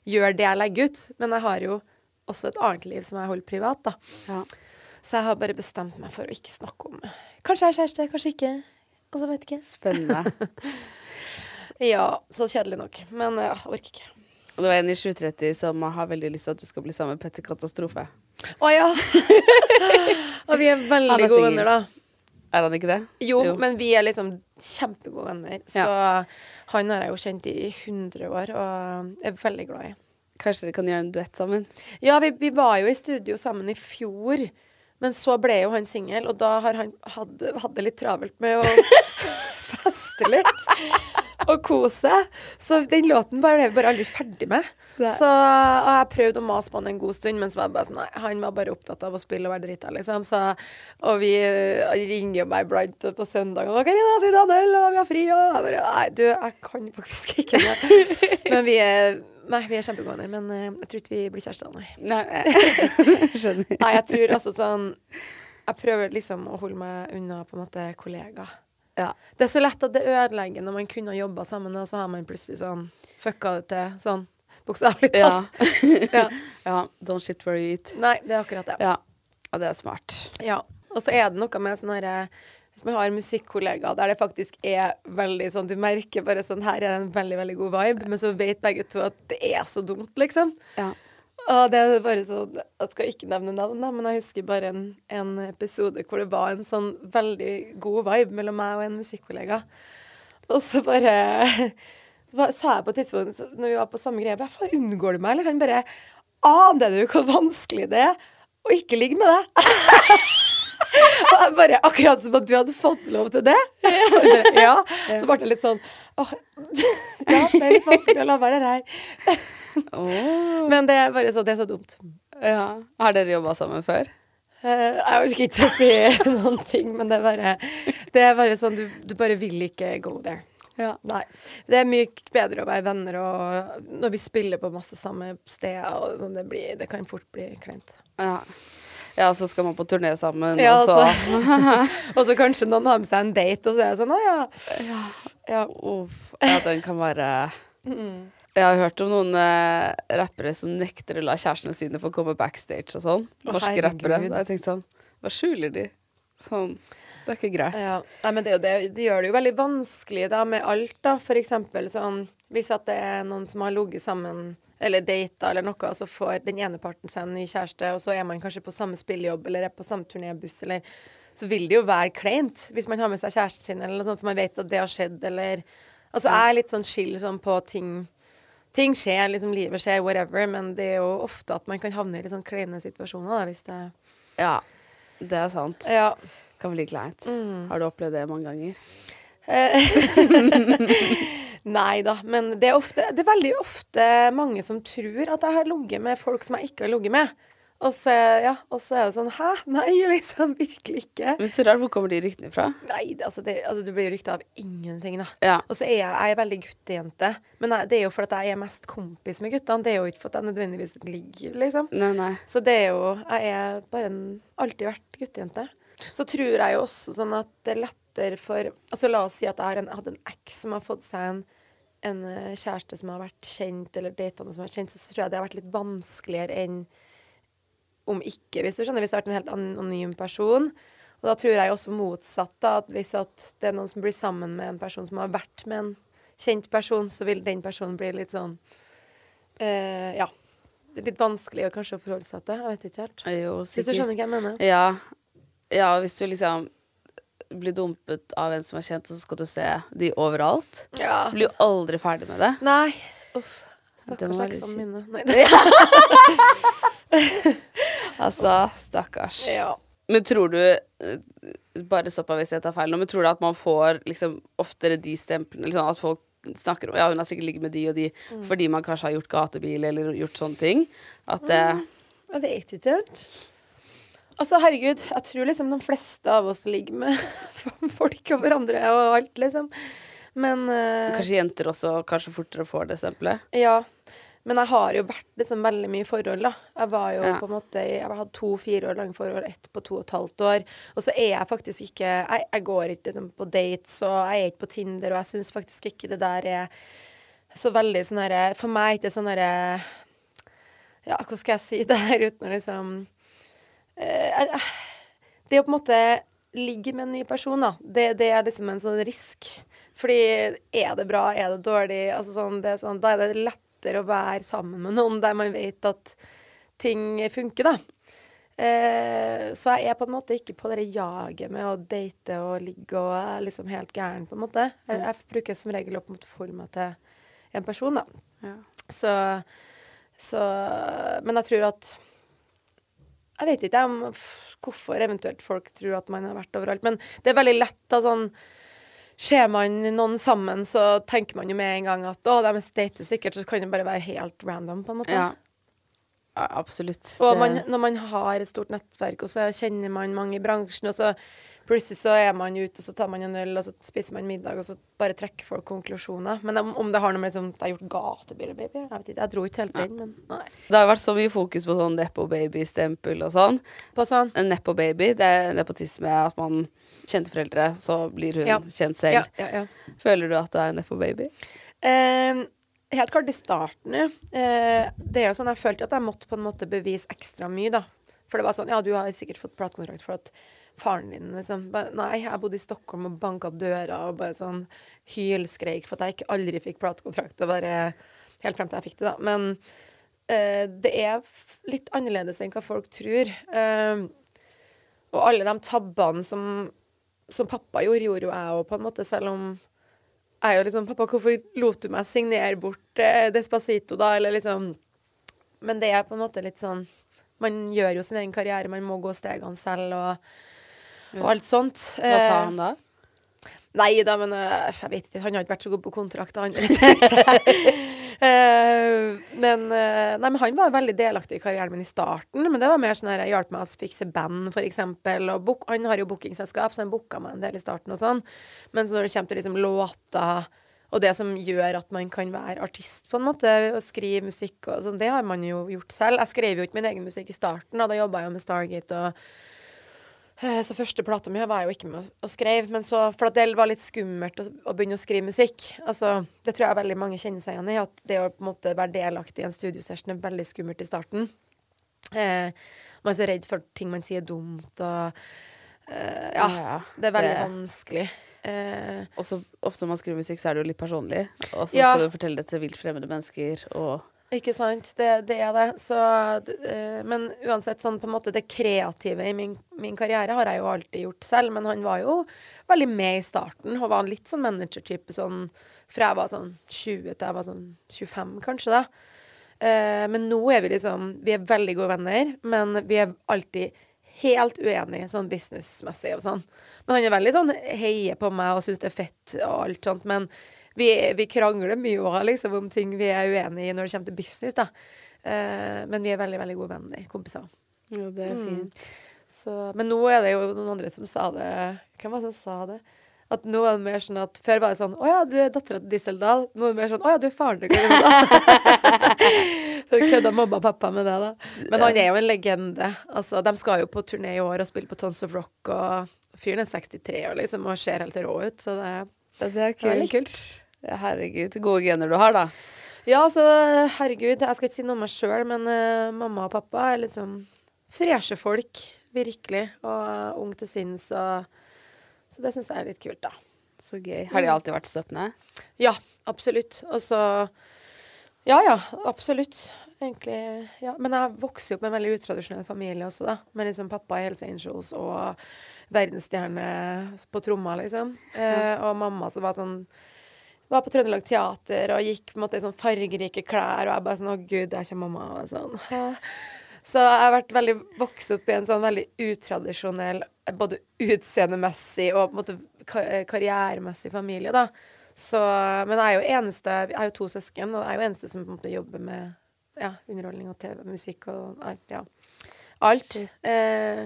gjør det jeg legger ut. Men jeg har jo også et annet liv som jeg holder privat, da. Ja. Så jeg har bare bestemt meg for å ikke snakke om Kanskje jeg er kjæreste, kanskje ikke. Altså, vet ikke. Spennende. Ja, så kjedelig nok. Men ja, jeg orker ikke. Og det var en i 730 som har veldig lyst til at du skal bli sammen med Petter Katastrofe. Å ja! Og vi er veldig er gode venner, da. Er han ikke det? Jo, Jo. men vi er liksom kjempegode venner. Så han har jeg jo kjent i 100 år og er veldig glad i. Kanskje dere kan gjøre en duett sammen? Ja, vi, vi var jo i studio sammen i fjor, men så ble jo han singel, og da har han hadde, hadde litt travelt med å feste litt og kose seg. Så den låten ble vi bare aldri ferdig med. Så og jeg prøvde å mase på han en god stund, men så var jeg bare sånn, nei, han var bare opptatt av å spille og være drita, liksom. Så, og vi eh, ringer meg iblant på søndag og 'Karina, si Daniel, og vi har fri', og jeg bare Nei, du, jeg kan faktisk ikke det. Men vi er Nei, vi er kjempegode venner, men eh, jeg tror ikke vi blir kjærester, nei. Nei, jeg skjønner. Nei, jeg tror altså sånn Jeg prøver liksom å holde meg unna på en måte kollegaer. Ja. Det er så lett at det ødelegger når man kunne ha jobba sammen, og så har man plutselig sånn fucka det til sånn bokstavelig Ja. talt. Ja. ja. Don't shit where you eat. Nei, det er akkurat det. Ja. ja, det er smart. Ja. Og så er det noe med sånn herre Hvis jeg har musikkollegaer der det faktisk er veldig sånn Du merker bare sånn Her er det en veldig, veldig god vibe, men så vet begge to at det er så dumt, liksom. Ja. Og det er bare sånn Jeg skal ikke nevne navn, men jeg husker bare en, en episode hvor det var en sånn veldig god vibe mellom meg og en musikkollega. Og så bare så sa jeg på et tidspunkt når vi var på samme greie bare, unngår du meg, eller? Han bare Aner du hvor vanskelig det er å ikke ligge med deg? Og bare Akkurat som at du hadde fått lov til det? Bare, ja. Så ble det litt sånn Åh, ja, det er litt vanskelig å la være her. Men det er bare så, det er så dumt. ja. Har dere jobba sammen før? Eh, jeg orker ikke å si noen ting, men det er bare, det er bare sånn du, du bare vil ikke go there. Ja. Nei. Det er mye bedre å være venner og når vi spiller på masse samme steder. Og sånn, det, blir, det kan fort bli kleint. Ja. Ja, så skal man på turné sammen, Ja, og så Og så kanskje noen har med seg en date, og så er det sånn Å ja. ja. Uff. Ja, den kan være Mm. Jeg har hørt om noen eh, rappere som nekter å la kjærestene sine få komme backstage og sånn. Norske rappere. Da jeg tenkte sånn Hva skjuler de? Sånn. Det er ikke greit. Ja. Nei, men det, det, det gjør det jo veldig vanskelig da med alt, da. For eksempel sånn hvis at det er noen som har ligget sammen eller data eller noe, og så får den ene parten seg en ny kjæreste, og så er man kanskje på samme spillejobb eller er på samme turnébuss, eller Så vil det jo være kleint hvis man har med seg kjæresten sin, eller noe sånt, for man vet at det har skjedd, eller Altså jeg er litt sånn chill sånn på ting Ting skjer, liksom livet skjer, whatever, men det er jo ofte at man kan havne i litt sånn kleine situasjoner, da, hvis det Ja, det er sant. Ja. Kan bli kleint. Mm. Har du opplevd det mange ganger? Nei da, men det er, ofte, det er veldig ofte mange som tror at jeg har ligget med folk som jeg ikke har ligget med. Og så, ja, og så er det sånn Hæ? Nei, liksom. Virkelig ikke. Men så rart, hvor kommer de ryktene fra? Nei, det, altså, det, altså, det blir rykter av ingenting, da. Ja. Og så er jeg, jeg er veldig guttejente. Men jeg, det er jo fordi jeg er mest kompis med guttene. Det er jo ikke for at jeg nødvendigvis ligger, liksom. Nei, nei. Så det er jo Jeg er bare en, alltid vært guttejente. Så tror jeg jo også sånn at det er lettere for Altså la oss si at jeg har en, eks som har fått seg en, en eh, kjæreste som har vært kjent, eller datene som har vært kjent, så tror jeg det har vært litt vanskeligere enn om ikke, hvis du skjønner. Hvis det har vært en helt anonym person. Og da tror jeg også motsatt, da, at hvis at det er noen som blir sammen med en person som har vært med en kjent person, så vil den personen bli litt sånn uh, Ja. Litt vanskelig å kanskje forholde seg til. Jeg vet ikke helt. Jo, Hvis du skjønner hva jeg mener? Ja. Ja, hvis du liksom blir dumpet av en som er kjent, og så skal du se de overalt. Ja. Du blir jo aldri ferdig med det. Nei. Uff. Stakkars må minne. Nei, det- Altså, stakkars. ja. Men tror du eh, Bare stopp meg hvis jeg tar feil nå, men tror du at man får liksom oftere de stemplene? Liksom at folk snakker om Ja, hun har sikkert ligget med de og de Mm. fordi man kanskje har gjort gatebil eller gjort sånne ting. At det Jeg vet ikke helt. Altså, herregud, jeg tror liksom de fleste av oss ligger med folk og hverandre og alt, liksom. Men uh, Kanskje jenter også kanskje fortere får det stempelet? Ja. Men jeg har jo vært liksom veldig mye i forhold, da. Jeg var jo Ja. på en måte Jeg hadde to fire år lange forhold, ett på to og et halvt år. Og så er jeg faktisk ikke Jeg, jeg går ikke liksom, på dates, og jeg er ikke på Tinder, og jeg syns faktisk ikke det der er så veldig sånn herre For meg er det sånn herre Ja, hva skal jeg si det her uten å liksom Det å på en måte ligge med en ny person, da, det, det er liksom en sånn risk. Fordi er det bra, er det dårlig? Altså sånn, det er sånn, da er det lettere å være sammen med noen der man vet at ting funker, da. Eh, så jeg er på en måte ikke på det jaget med å date og ligge og er liksom helt gæren, på en måte. Jeg, jeg bruker som regel å på en måte forme meg til en person, da. Ja. Så, så Men jeg tror at Jeg vet ikke om hvorfor eventuelt folk tror at man har vært overalt, men det er veldig lett da sånn Ser man noen sammen, så tenker man jo med en gang at å, de dater sikkert, så kan det bare være helt random, på en måte. Ja. ja absolutt. Og man, når man har et stort nettverk, og så kjenner man mange i bransjen, og så plutselig så er man ute, og så tar man en øl, og så spiser man middag, og så bare trekker folk konklusjoner. Men om, om det har noe med liksom, jeg har gjort gatebil, baby, jeg vet ikke. Jeg dro ikke helt inn, men nei. Det har vært så mye fokus på sånn nepo baby-stempel og sånn. På sånn. En nepo baby, det er nepotisme. At man kjente foreldre, så blir hun Ja. kjent selv. ja, ja. Føler du at du er en nepo baby? Um, helt klart i starten. Eh, det er jo sånn, jeg følte at jeg måtte på en måte bevise ekstra mye, da. For det var sånn, ja, du har sikkert fått platekontrakt for at faren din liksom Nei, jeg bodde i Stockholm og banka døra og bare sånn hylskreik for at jeg ikke aldri fikk platekontrakt. Og bare Helt frem til jeg fikk det, da. Men uh, det er litt annerledes enn hva folk tror. Uh, og alle de tabbene som, som pappa gjorde, gjorde jo jeg òg, på en måte, selv om jeg er jo liksom Pappa, hvorfor lot du meg signere bort eh, Despacito, da? Eller liksom Men det er på en måte litt sånn Man gjør jo sin egen karriere, man må gå stegene selv og, og alt sånt. Hva sa Eh, han da? Nei da, men eh, jeg vet ikke. Han har ikke vært så god på kontrakter, han. Eh, men, nei, men han var veldig delaktig i karrieren min i starten. Men det var mer sånn at jeg hjalp meg å fikse band. Og book, han har jo bookingselskap, så han booka meg en del i starten og sånn. Men så når det kommer til liksom låter og det som gjør at man kan være artist, på en måte, og skrive musikk og sånn, det har man jo gjort selv. Jeg skrev jo ikke min egen musikk i starten, da, da jobba jeg jo med Stargate og Så første plata mi var jeg jo ikke med å- skrev, men så, for at det var litt skummelt å, å begynne å skrive musikk. Altså, det tror jeg veldig mange kjenner seg igjen i, at det å på en måte være delaktig i en studiosession er veldig skummelt i starten. Eh, man er så redd for ting man sier dumt, og Eh, ja, Ja, det er veldig det- vanskelig. Eh, Og så ofte når man skriver musikk, så er det jo litt personlig. Og så Ja. skal du fortelle det til vilt fremmede mennesker, og Ikke sant. Det, det er det. Så, eh, men uansett, sånn på en måte det kreative i min, min karriere har jeg jo alltid gjort selv. Men han var jo veldig med i starten og var litt sånn manager-type sånn fra jeg var sånn 20 til jeg var sånn 25, kanskje, da. Uh, men nå er vi liksom Vi er veldig gode venner, men vi er alltid helt uenige sånn businessmessig og sånn. Men han er veldig sånn heier på meg og syns det er fett og alt sånt. Men vi, vi krangler mye også, liksom, om ting vi er uenige i når det kommer til business, da. Uh, men vi er veldig, veldig gode venner. Kompiser. jo, det er Mm. fint. Så, men nå er det jo noen andre som sa det Hvem var det som sa det? At nå er det mer sånn at Før var det sånn Å ja, du er dattera til Disseldal. Nå er det mer sånn Å ja, du er faren til Karimba. Så kødda mamma og pappa med det, da. Men han er jo en legende. Altså, de skal jo på turné i år og spille på Tons of Rock, og fyren er 63 år, liksom, og ser helt rå ut, så det er det er det er kult. kult. Herregud, gode gener du har, da. Ja, altså, herregud, jeg skal ikke si noe om meg sjøl, men uh, mamma og pappa er liksom freshe folk, virkelig, og uh, ung til sinns, og Så det syns jeg er litt kult, da. Så gøy. Har de alltid vært støttende? Ja, absolutt. Og så Ja, ja, absolutt. Egentlig, ja. Men jeg vokste jo opp med en veldig utradisjonell familie også, da. Med liksom pappa i Helse Angels og verdensstjerne på tromma, liksom. Eh, og mamma som var sånn var på Trøndelag Teater og gikk på en måte i sånn fargerike klær, og jeg bare sånn Å, gud, der kommer mamma. Og sånn. Så jeg har vært veldig vokst opp i en sånn veldig utradisjonell, både utseendemessig og på en måte karrieremessig familie, da. Så, men jeg er jo eneste Jeg har jo to søsken, og jeg er jo eneste som på en måte jobber med ja, underholdning og TV, musikk og alt, ja. Alt. Eh,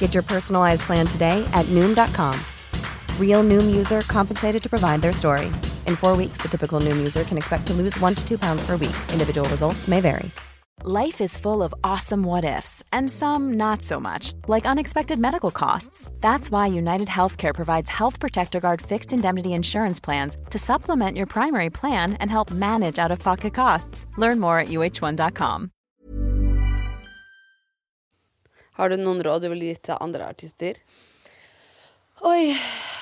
Get your personalized plan today at Noom.com. Real Noom user compensated to provide their story. In four weeks, the typical Noom user can expect to lose one to two pounds per week. Individual results may vary. Life is full of awesome what ifs, and some not so much, like unexpected medical costs. That's why United Healthcare provides Health Protector Guard fixed indemnity insurance plans to supplement your primary plan and help manage out of pocket costs. Learn more at uh1.com. Har du noen råd du vil gi til andre artister? Oi,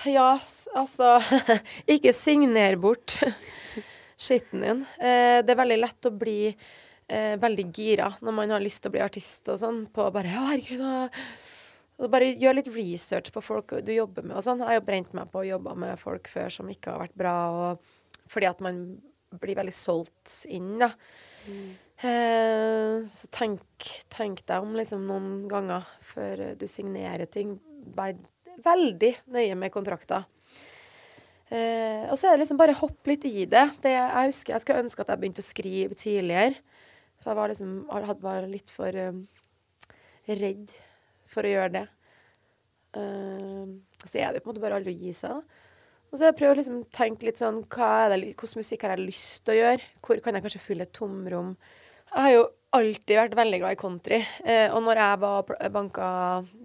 ja, altså Ikke signer bort skitten din. Eh, det er veldig lett å bli eh, veldig gira når man har lyst til å bli artist og sånn, på bare Å, herregud. Og bare gjør litt research på folk du jobber med og sånn. Jeg har jo brent meg på å jobbe med folk før som ikke har vært bra, og fordi at man blir veldig solgt inn, da. Eh, så tenk, tenk deg om liksom noen ganger før du signerer ting. Vær veldig nøye med kontrakter. Eh, og så er det liksom bare hopp litt i det. det. Jeg husker jeg skulle ønske at jeg begynte å skrive tidligere. For jeg var liksom, hadde bare litt for um, redd for å gjøre det. Eh, så er det på en måte bare aldri å gi seg, da. Og så har jeg å liksom tenke litt sånn hva er det, Hvordan musikk har jeg lyst til å gjøre? Hvor kan jeg kanskje fylle et tomrom? Jeg har jo alltid vært veldig glad i country. Eh, og når jeg var banka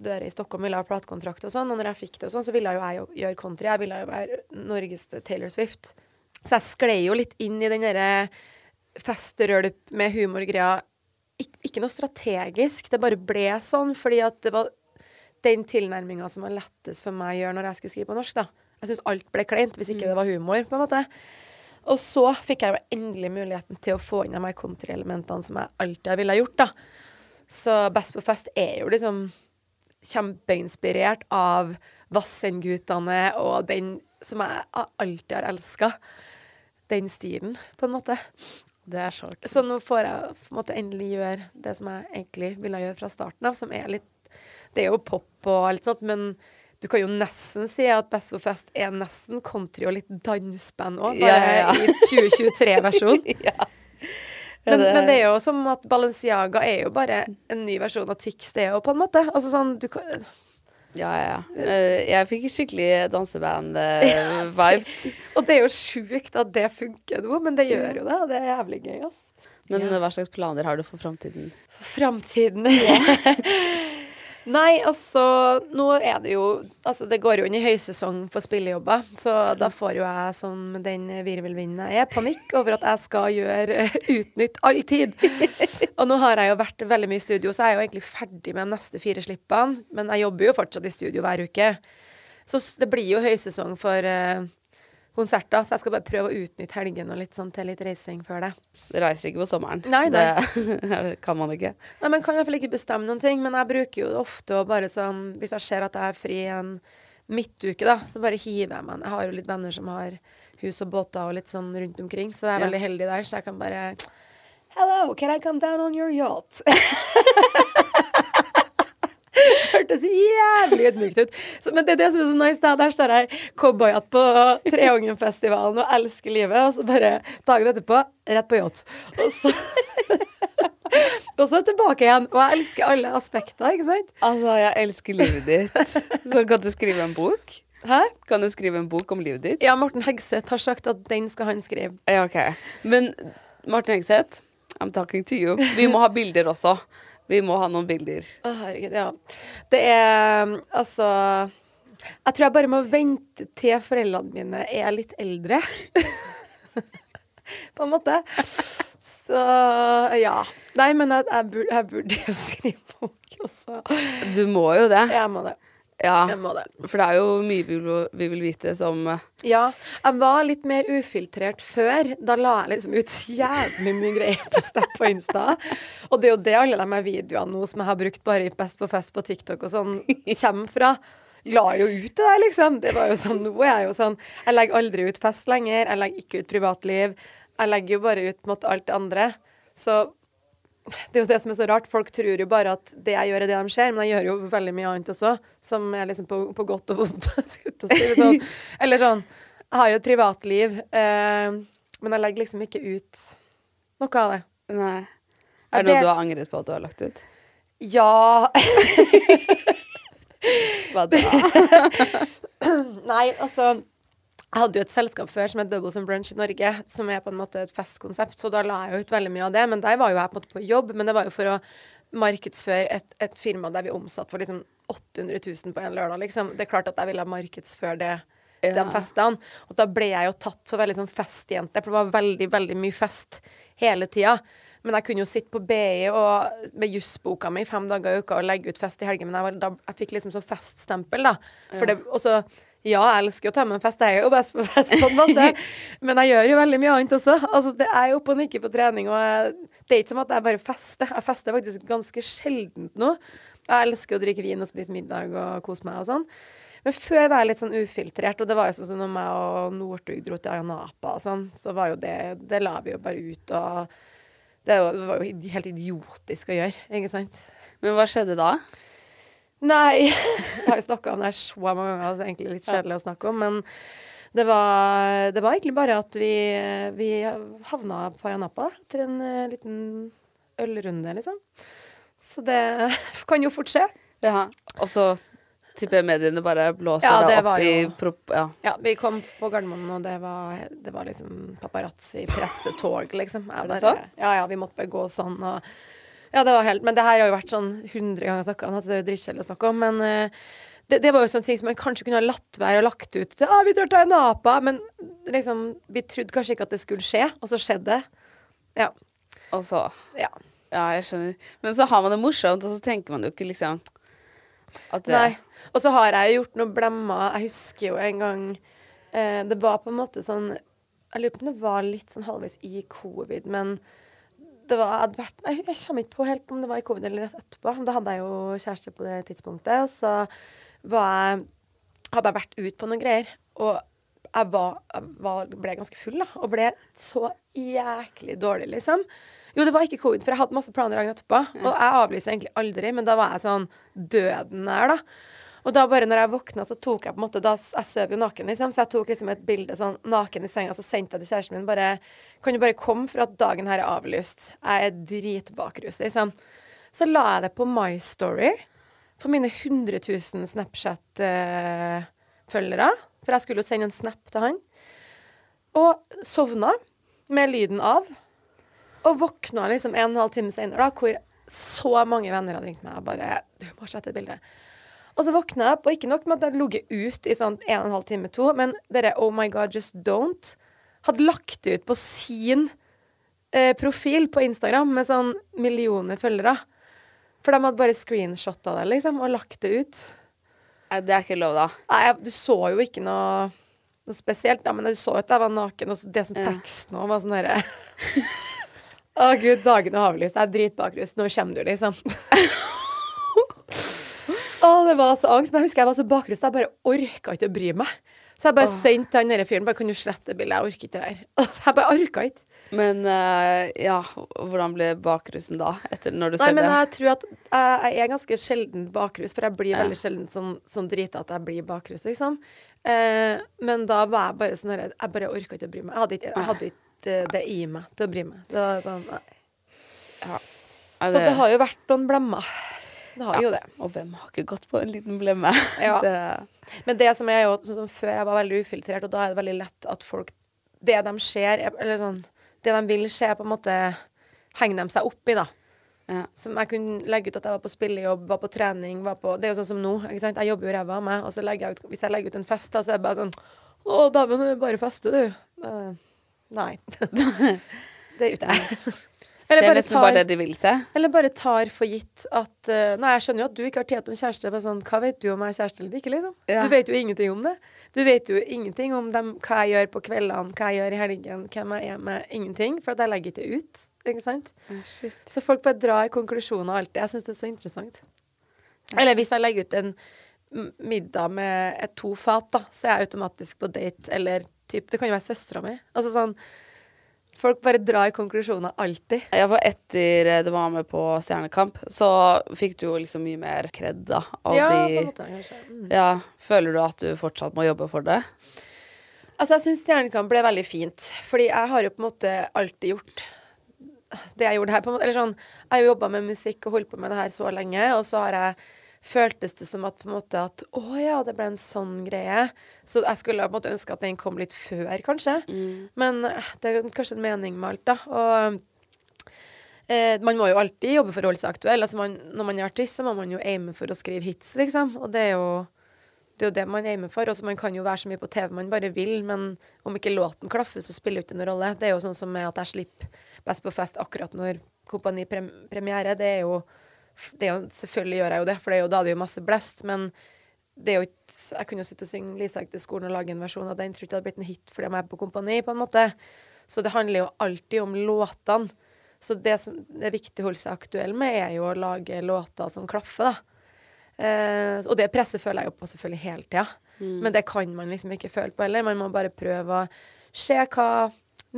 dører i Stockholm, ville ha platekontrakt og sånn, og når jeg fikk det og sånn, så ville jo jeg jo gjøre country. Jeg ville jo være Norges Taylor Swift. Så jeg sklei jo litt inn i den derre festrølp med humorgreia. Ik ikke noe strategisk, det bare ble sånn fordi at det var den tilnærminga som var lettest for meg å gjøre når jeg skulle skrive på norsk, da. Jeg syns alt ble kleint hvis ikke det var humor, på en måte. Og så fikk jeg jo endelig muligheten til å få inn de her countryelementene som jeg alltid har ha gjort, da. Så Best på fest er jo liksom kjempeinspirert av Vassendgutane og den som jeg alltid har elska. Den stilen, på en måte. Det er så kult. Så nå får jeg på en måte endelig gjøre det som jeg egentlig ville gjøre fra starten av, som er litt Det er jo pop og alt sånt, men du kan jo nesten si at Best for fest er nesten country og litt danseband òg, bare ja, ja. i 2023-versjon. ja. Men, men det er jo som at Balenciaga er jo bare en ny versjon av Tix, det er jo på en måte. Altså sånn, du kan Ja, ja, ja. Eh, jeg fikk skikkelig danseband-vibes. Og det er jo sjukt at det funker nå, men det gjør jo det, og det er jævlig gøy, altså. Men hva slags planer har du for framtiden? For framtiden. Nei, altså Nå er det jo Altså, det går jo inn i høysesong for spillejobber, så da får jo jeg som den virvelvinden jeg er, panikk over at jeg skal gjøre utnytt all tid. Og nå har jeg jo vært veldig mye i studio, så jeg er jo egentlig ferdig med de neste fire slippene. Men jeg jobber jo fortsatt i studio hver uke. Så det blir jo høysesong for eh, konserter, så jeg skal bare prøve å utnytte helgen og litt sånn til litt reising før det. Reiser ikke på sommeren. Nei, nei. Det kan man ikke. Nei, men kan i hvert fall ikke bestemme noen ting. Men jeg bruker jo ofte å bare sånn Hvis jeg ser at jeg er fri en midtuke, da, så bare hiver jeg meg Jeg har jo litt venner som har hus og båter og litt sånn rundt omkring, så jeg er Ja. veldig heldig der, så jeg kan bare Hello, can I come down on your yacht? Hørtes jævlig ydmykt ut. Så, men det er det som er så nice. Da. Der står jeg cowboyhatt på Treungen-festivalen og elsker livet, og så bare dagen etterpå rett på yacht. Og så Og så tilbake igjen. Og jeg elsker alle aspekter, ikke sant? Altså, jeg elsker livet ditt. Så kan du skrive en bok? Hæ? Kan du skrive en bok om livet ditt? Ja, Morten Hegseth har sagt at den skal han skrive. Ja, OK. Men Martin Hegseth, I'm talking to you. Vi må ha bilder også. Vi må ha noen bilder. Å, herregud, ja. Det er altså Jeg tror jeg bare må vente til foreldrene mine er litt eldre. På en måte. Så ja. Nei, men jeg, jeg, burde, jeg burde jo skrive bok også. Du må jo det. Jeg må det. Ja, for det er jo mye vi vil, vi vil vite som eh, Ja. Jeg var litt mer ufiltrert før. Da la jeg liksom ut jævlig mye greier på Snap på Insta. Og det er jo det alle de videoene nå som jeg har brukt bare i Best på fest på TikTok og sånn, kommer fra. La jo ut det der, liksom. Det var jo sånn, Nå er jeg jo sånn Jeg legger aldri ut fest lenger. Jeg legger ikke ut privatliv. Jeg legger jo bare ut mot alt det andre. Så det er jo det som er så rart. Folk tror jo bare at det jeg gjør, er det de ser, men jeg gjør jo veldig mye annet også, som er liksom på, på godt og vondt. det sånn. Eller sånn Jeg har jo et privatliv, eh, men jeg legger liksom ikke ut noe av det. Nei. Er det noe du har angret på at du har lagt ut? Ja Hva da? Nei, altså Jeg hadde jo et selskap før som het Bubbles and Brunch i Norge, som er på en måte et festkonsept, så da la jeg ut veldig mye av det. Men der var jo jeg på en måte på jobb, men det var jo for å markedsføre et, et firma der vi omsatte for liksom 800 000 på en lørdag, liksom. Det er klart at jeg ville markedsføre det. Ja. De festene. Og da ble jeg jo tatt for veldig sånn festjente, for det var veldig, veldig mye fest hele tida. Men jeg kunne jo sitte på BI og, med jussboka mi fem dager i uka og legge ut fest i helgen. Men jeg, var, da, jeg fikk liksom sånn feststempel, da. For det, og så ja, jeg elsker å ta med en fest. Jeg er jo best på fest, på en måte. Men jeg gjør jo veldig mye annet også. Altså, det er jo opp og nikke på trening. Og jeg, det er ikke som at jeg bare fester. Jeg fester faktisk ganske sjeldent nå. Jeg elsker å drikke vin og spise middag og kose meg og sånn. Men før var jeg litt sånn ufiltrert, og det var jo sånn som når meg og Northug dro til Ayanapa og sånn, så var jo det Det la vi jo bare ut, og det var jo helt idiotisk å gjøre, ikke sant? Men hva skjedde da? Nei. Jeg har jo snakka om det her så mange ganger, så det er egentlig litt kjedelig å snakke om. Men det var, det var egentlig bare at vi, vi havna på Ayanapa etter en eh, liten ølrunde, liksom. Så det kan jo fort skje. Ja. Og så tipper jeg mediene bare blåser Ja, det opp jo, i prop... Ja. Ja, vi kom på Gardermoen, og det var, det var liksom paparazzi, pressetog, liksom. Jeg Er det sånn? Ja, ja, vi måtte bare gå sånn og Ja, det var helt Men det her har jo vært sånn 100 ganger snakka om, altså det er jo drittkjedelig å snakke om, men uh, det, det var jo sånne ting som man kanskje kunne ha latt være og lagt ut. Ja, vi drar til Napa, men liksom Vi trodde kanskje ikke at det skulle skje, og så skjedde det. Ja. Og så ja. Ja, jeg skjønner. Men så har man det morsomt, og så tenker man jo ikke liksom at det Nei. Og så har jeg jo gjort noe blemmer. Jeg husker jo en gang eh, Det var på en måte sånn Jeg lurer på om det var litt sånn halvveis i covid, men det var, hadde vært, nei, Jeg kommer ikke på helt om det var i covid eller rett etterpå. Da hadde jeg jo kjæreste på det tidspunktet. Og så var jeg, hadde jeg vært ut på noen greier. Og jeg, var, jeg var, ble ganske full, da. Og ble så jæklig dårlig, liksom. Jo, det var ikke covid, for jeg hadde masse planer dagen etterpå. Og jeg avlyste egentlig aldri, men da var jeg sånn døden nær, da. Og da bare når jeg våkna, så tok jeg på en måte da, Jeg sover jo naken, liksom, så jeg tok liksom et bilde sånn naken i senga, så sendte jeg til kjæresten min bare Kan du bare komme for at dagen her er avlyst? Jeg er dritbakrus, liksom. Så la jeg det på My Story for mine 100 000 Snapchat-følgere. For jeg skulle jo sende en snap til han. Og sovna med lyden av. Og våkna liksom en og en halv time senere, da, hvor så mange venner hadde ringt meg og bare Du må slette et bilde. Og så våkna jeg opp, og ikke nok med at jeg hadde ligget ut i sånn en og en halv time, to, men dere Oh my God, just don't hadde lagt det ut på sin eh, profil på Instagram med sånn millioner følgere. For de hadde bare screenshotta det, liksom, og lagt det ut. Nei, det er ikke lov, da. Nei, du så jo ikke noe, noe spesielt, da, men du så jo at jeg var naken, og det som tekst teksten òg var sånn derre Å gud, dagene er avlyst. Det er dritbakrus. Nå kommer du, liksom. Å, det var så angst. Men jeg husker jeg var så bakrus, jeg bare orka ikke å bry meg. Så jeg bare Åh. sendte han derre fyren bare Kan du slette bildet? Jeg orker ikke det her. Så jeg bare orka ikke. Men uh, ja, hvordan ble bakrusen da? Etter når du Nei, ser men det? jeg tror at jeg, jeg er ganske sjelden bakrus, for jeg blir Ja. veldig sjelden sånn, sånn drita at jeg blir bakrus, liksom. Uh, men da var jeg bare sånn Jeg bare orka ikke å bry meg. Jeg hadde ikke, jeg hadde ikke det i meg til å bry meg. Det var sånn, nei. Ja, Så det har jo vært noen blemmer. Det har Ja. jo det. Og hvem har ikke gått på en liten blemme? Ja. Det, Men det som er jo sånn som før, jeg var veldig ufiltrert, og da er det veldig lett at folk Det de ser, er- eller sånn Det de vil se, på en måte henger de seg opp i, da. ja. Som jeg kunne legge ut at jeg var på spillejobb, var på trening, var på Det er jo sånn som nå, ikke sant. Jeg jobber jo ræva av meg, og så legger jeg ut Hvis jeg legger ut en fest, da, så er det bare sånn Å, dæven, du bare fester, du. Uh, nei. det er. Ser Eller bare tar, bare det de vil se. Eller bare tar for gitt at uh, Nei, jeg skjønner jo at du ikke har tjent om kjæreste. men sånn, Hva vet du om jeg er kjæreste eller ikke, liksom? Ja. Du vet jo ingenting om det. Du vet jo ingenting om dem, hva jeg gjør på kveldene, hva jeg gjør i helgen, hvem jeg er med. Ingenting. For at jeg legger ikke ut. Ikke sant? Oh, Så folk bare drar konklusjoner alltid. Jeg syns det er så interessant. Eller hvis jeg legger ut en middag med et to fat, da, så er jeg automatisk på date. Eller typ Det kan jo være søstera mi. Altså sånn Folk bare drar konklusjoner alltid. Ja, for etter du var med på Stjernekamp, så fikk du jo liksom mye mer kred, da. Ja, på en måte, kanskje. Mm. Ja. Føler du at du fortsatt må jobbe for det? Altså, jeg syns Stjernekamp ble veldig fint. Fordi jeg har jo på en måte alltid gjort det jeg gjorde her. på en måte, eller sånn, Jeg har jo jobba med musikk og holdt på med det her så lenge, og så har jeg føltes det som at på en måte at å ja, det ble en sånn greie. Så jeg skulle på en måte ønske at den kom litt før, kanskje. Men eh, det er jo kanskje en mening med alt, da. Og eh, man må jo alltid jobbe for å holde seg aktuell. Altså man, når man er artist, så må man jo aime for å skrive hits, liksom. Og det er jo det er jo det man aimer for. Og så man kan jo være så mye på TV man bare vil, men om ikke låten klaffer, så spiller det ikke noen rolle. Det er jo sånn som med at jeg slipper Best på fest akkurat når Kompani prem premiere. Det er jo jo, Selvfølgelig gjør jeg jo det, for det jo, da er det jo masse blest, men det er jo ikke Jeg kunne jo sitte og synge gikk til skolen og lage en versjon av den. Tror ikke det hadde blitt en hit fordi jeg er på Kompani, på en måte. Så det handler jo alltid om låtene. Så det som det er viktig å holde seg aktuell med, er jo å lage låter som klaffer, da. Eh, og det presset føler jeg jo på selvfølgelig hele tida. Men det kan man liksom ikke føle på heller. Man må bare prøve å se hva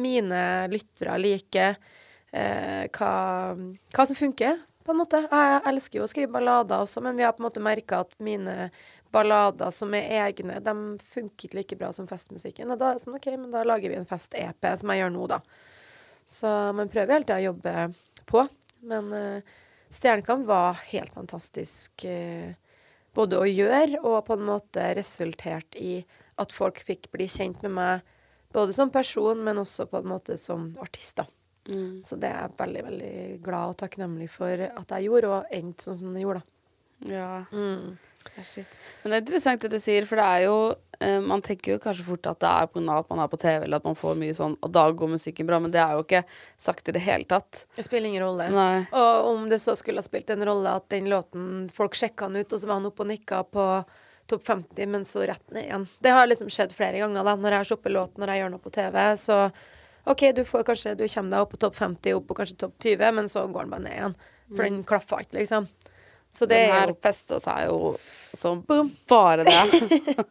mine lyttere liker. Eh, hva, hva som funker, på en måte. Jeg elsker jo å skrive ballader også, men vi har på en måte merka at mine ballader som er egne, de funker ikke like bra som festmusikken. Og da er det sånn, OK, men da lager vi en fest-EP, som jeg gjør nå, da. Så man prøver hele tida å jobbe på. Men uh, Stjernekamp var helt fantastisk uh, både å gjøre og på en måte resultert i at folk fikk bli kjent med meg både som person, men også på en måte som artist. da. Så det er jeg veldig veldig glad og takknemlig for at jeg gjorde, og endte sånn som det gjorde. da. Ja. Mm. Men det er interessant det du sier, for det er jo eh, Man tenker jo kanskje fort at det er pga. at man er på TV, eller at man får mye sånn Og da går musikken bra, men det er jo ikke sagt i det hele tatt. Det spiller ingen rolle. Nei. Og om det så skulle ha spilt en rolle at den låten Folk sjekka den ut, og så var han oppe og nikka på topp 50, men så rett ned igjen. Det har liksom skjedd flere ganger da, når jeg har sluppet låt når jeg gjør noe på TV. Så OK, du får kanskje Du kommer deg opp på topp 50, opp på kanskje topp 20, men så går den bare ned igjen. For den klaffa ikke, liksom. Så det Den er her jo festa seg jo som bare det.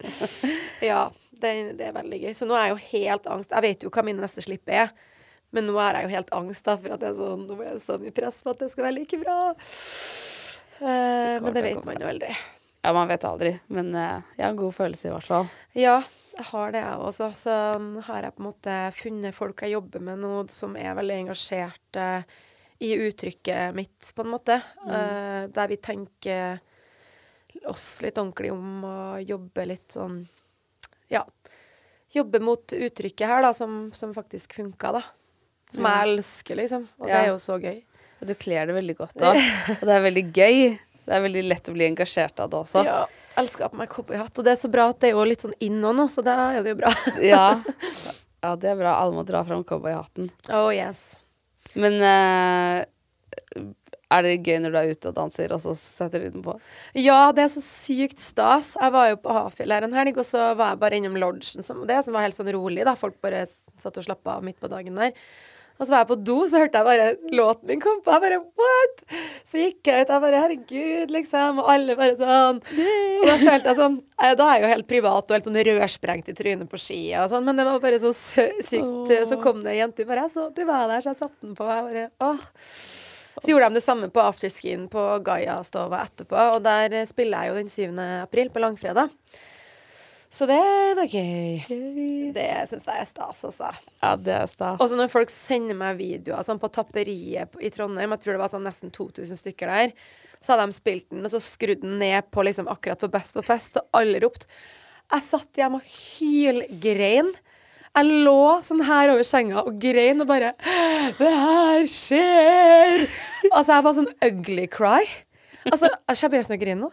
Ja, det, det er veldig gøy. Så nå er jeg jo helt angst. Jeg vet jo hva min neste slipp er. Men nå er jeg jo helt angst da, for at det er sånn, nå er det så mye press på at det skal være like bra. Men det det vet man jo aldri. Ja, man vet aldri, men uh, jeg har en god følelse i hvert fall. Ja, jeg har det, jeg også. Så har jeg på en måte funnet folk jeg jobber med nå, som er veldig engasjert eh, i uttrykket mitt, på en måte. Eh, der vi tenker oss litt ordentlig om å jobbe litt sånn Ja. Jobbe mot uttrykket her, da, som, som faktisk funka, da. Som jeg elsker, liksom. Og det er jo så gøy. Og du kler det veldig godt òg. Og det er veldig gøy. Det er veldig lett å bli engasjert av det også. Ja. Elsker å ha på meg cowboyhatt. Og det er så bra at det er jo litt sånn in nå, så da er det jo bra. Ja. ja, det er bra. Alle må dra fram cowboyhatten. oh yes. Men uh, er det gøy når du er ute og danser, og så setter du den på? Ja, det er så sykt stas. Jeg var jo på Hafjell her en helg, og så var jeg bare innom lodgen, som, det som var helt sånn rolig, da. Folk bare satt og slappa av midt på dagen der. Og så var jeg på do, så hørte jeg bare låten min kom på. Jeg bare what? Så gikk jeg ut, jeg bare herregud, liksom. Og alle bare sånn. Og da følte jeg sånn eh, Da er jeg jo helt privat og helt sånn rørsprengt i trynet på skia og sånn, men det var bare så sykt. Så kom det ei jente bare Jeg så du var der, så jeg satte den på. Jeg bare åh. Så gjorde de det samme på afterskien på Gaia-stova etterpå, og der eh, spiller jeg jo den 7. april, på langfredag. Så det var gøy. Det syns jeg er stas, altså. Ja, det er stas. Også når folk sender meg videoer sånn på Tapperiet i Trondheim, jeg tror det var sånn nesten 2000 stykker der, så hadde de spilt den, og så skrudd den ned på liksom akkurat på Best på fest, og alle ropte. Jeg satt hjemme og hylgrein. Jeg lå sånn her over senga og grein og bare Det her skjer! Altså, jeg var sånn ugly cry. Altså, jeg begynner nesten å grine nå.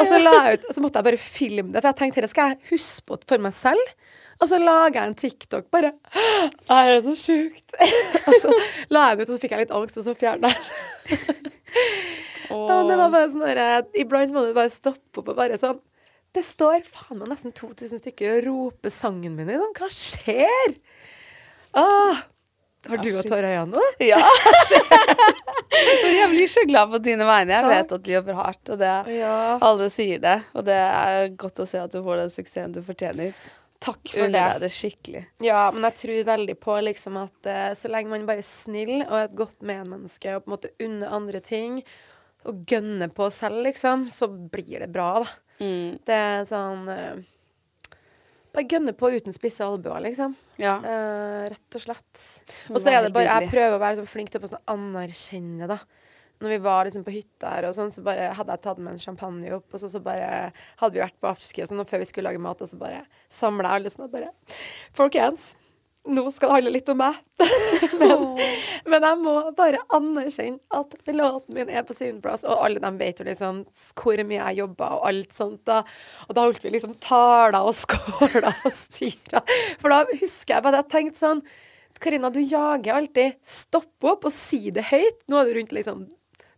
Og så, la jeg ut, så måtte jeg bare filme det, for jeg tenkte dette skal jeg huske på for meg selv. Og så lager jeg en TikTok bare Det er så sjukt. og så la jeg den ut, og så fikk jeg litt angst, og så fjerna jeg den. Ja, det var bare sånn der, eh, Iblant må du bare stoppe opp og bare sånn Det står faen meg nesten 2000 stykker og roper sangen min. Sånn, hva skjer? Åh, har du og tårer i øynene? Ja. jeg blir så glad på dine vegne. Jeg vet at du jobber hardt, og det, Ja. alle sier det. Og det er godt å se at du får den suksessen du fortjener. Takk for Unner deg det. det skikkelig. Ja, men jeg tror veldig på liksom at uh, så lenge man bare er snill og et godt medmenneske og på en måte unner andre ting, og gønner på selv, liksom, så blir det bra, da. Mm. Det er sånn eh, Bare gønne på uten spisse albuer, liksom. Ja. Uh, rett og slett. Og så er det bare Jeg prøver å være liksom, flink til å anerkjenne, da. Når vi var liksom på hytta her, og sånn, så bare hadde jeg tatt med en champagne opp, og så, så bare hadde vi vært på afterski og sånn, og før vi skulle lage mat, og så bare samla alle sånn og bare Folkens, nå skal det handle litt om meg. men, men jeg må bare anerkjenne at låten min er på syvendeplass, og alle de vet jo liksom hvor mye jeg jobba og alt sånt. da. Og da holdt vi liksom taler og skåla og styra. For da husker jeg bare at jeg tenkte sånn Karina, du jager alltid. Stopp opp og si det høyt. Nå er du rundt liksom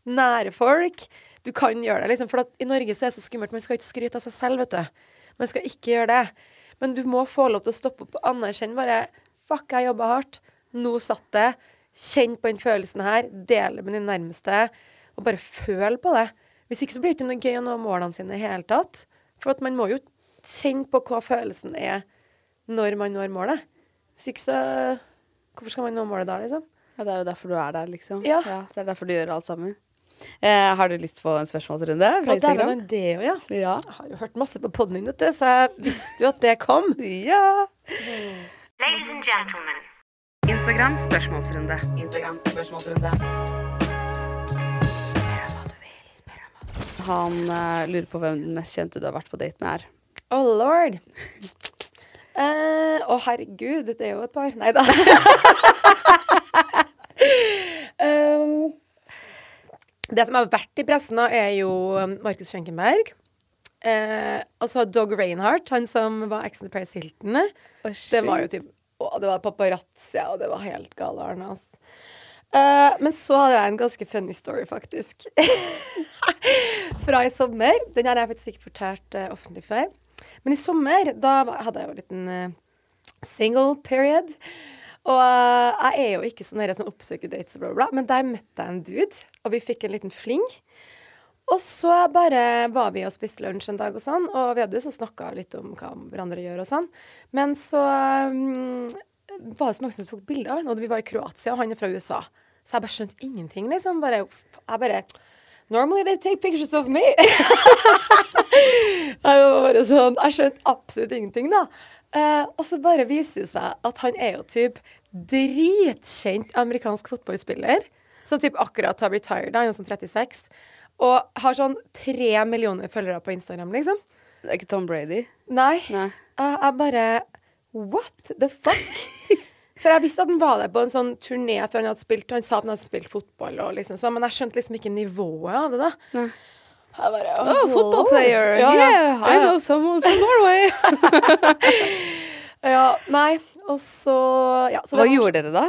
nære folk. Du kan gjøre det, liksom. For i Norge så er det så skummelt. Man skal ikke skryte av seg selv, vet du. Man skal ikke gjøre det. Men du må få lov til å stoppe opp og anerkjenne bare Fuck, jeg jobba hardt. Nå satt det. Kjenn på den følelsen her. Del det med de nærmeste. Og bare føl på det. Hvis ikke så blir det ikke noe gøy å nå målene sine i hele tatt. For at man må jo kjenne på hva følelsen er når man når målet. Hvis ikke så Hvorfor skal man nå målet da, liksom? Ja, det er jo derfor du er der, liksom. Ja. det er derfor du gjør alt sammen. Eh, har du lyst på en spørsmålsrunde fra det, Instagram? det òg, ja. Ja. Jeg har jo hørt masse på poden din, vet du, så jeg visste jo at det kom. ja. Ladies and gentlemen. Instagram spørsmålsrunde. Instagram spørsmålsrunde. Spør om hva du vil Han uh, lurer på hvem den mest kjente du har vært på date med, er. Oh lord. Eh, Å, herregud, det er jo et par. Nei da. um, det som har vært i pressen, da, er jo um, Markus Schenkenberg. Uh, og så Dog Reinhardt, han som var Ex on the Paris Hilton. Det var jo typ Å, det var paparazzi, og det var helt galarne, altså. Uh, men så hadde jeg en ganske funny story, faktisk. Fra i sommer. Den har jeg faktisk ikke fortalt uh, offentlig før. Men i sommer, da hadde jeg jo en liten uh, single period. Og jeg er jo ikke sånn som oppsøker dates bla, bla, men der møtte jeg en dude, og vi fikk en liten fling. Og så bare var vi og spiste lunsj en dag og sånn, og vi hadde jo så snakka litt om hva hverandre gjør og sånn. Men så um, var det så mange som tok bilder av henne, og vi var i Kroatia, og han er fra USA. Så jeg bare skjønte ingenting, liksom. Bare, jeg bare Normally they take pictures of me. jeg var bare sånn Jeg skjønte absolutt ingenting, da. Uh, og så bare viser det seg at han er jo typ dritkjent amerikansk fotballspiller. Som typ akkurat har retired, han er sånn 36. Og har sånn tre millioner følgere på Instagram, liksom. Det er ikke Tom Brady? Nei. Nei. Jeg, jeg bare What the fuck? For jeg visste at han var der på en sånn turné før han hadde spilt. Han sa at han hadde spilt fotball, og liksom sånn, men jeg skjønte liksom ikke nivået av det, da. Nei. Jeg bare, Oh, football player. Ja, ja. Yeah, I know someone from Norway. Ja, nei, og så, ja, så Hva var- gjorde dere da?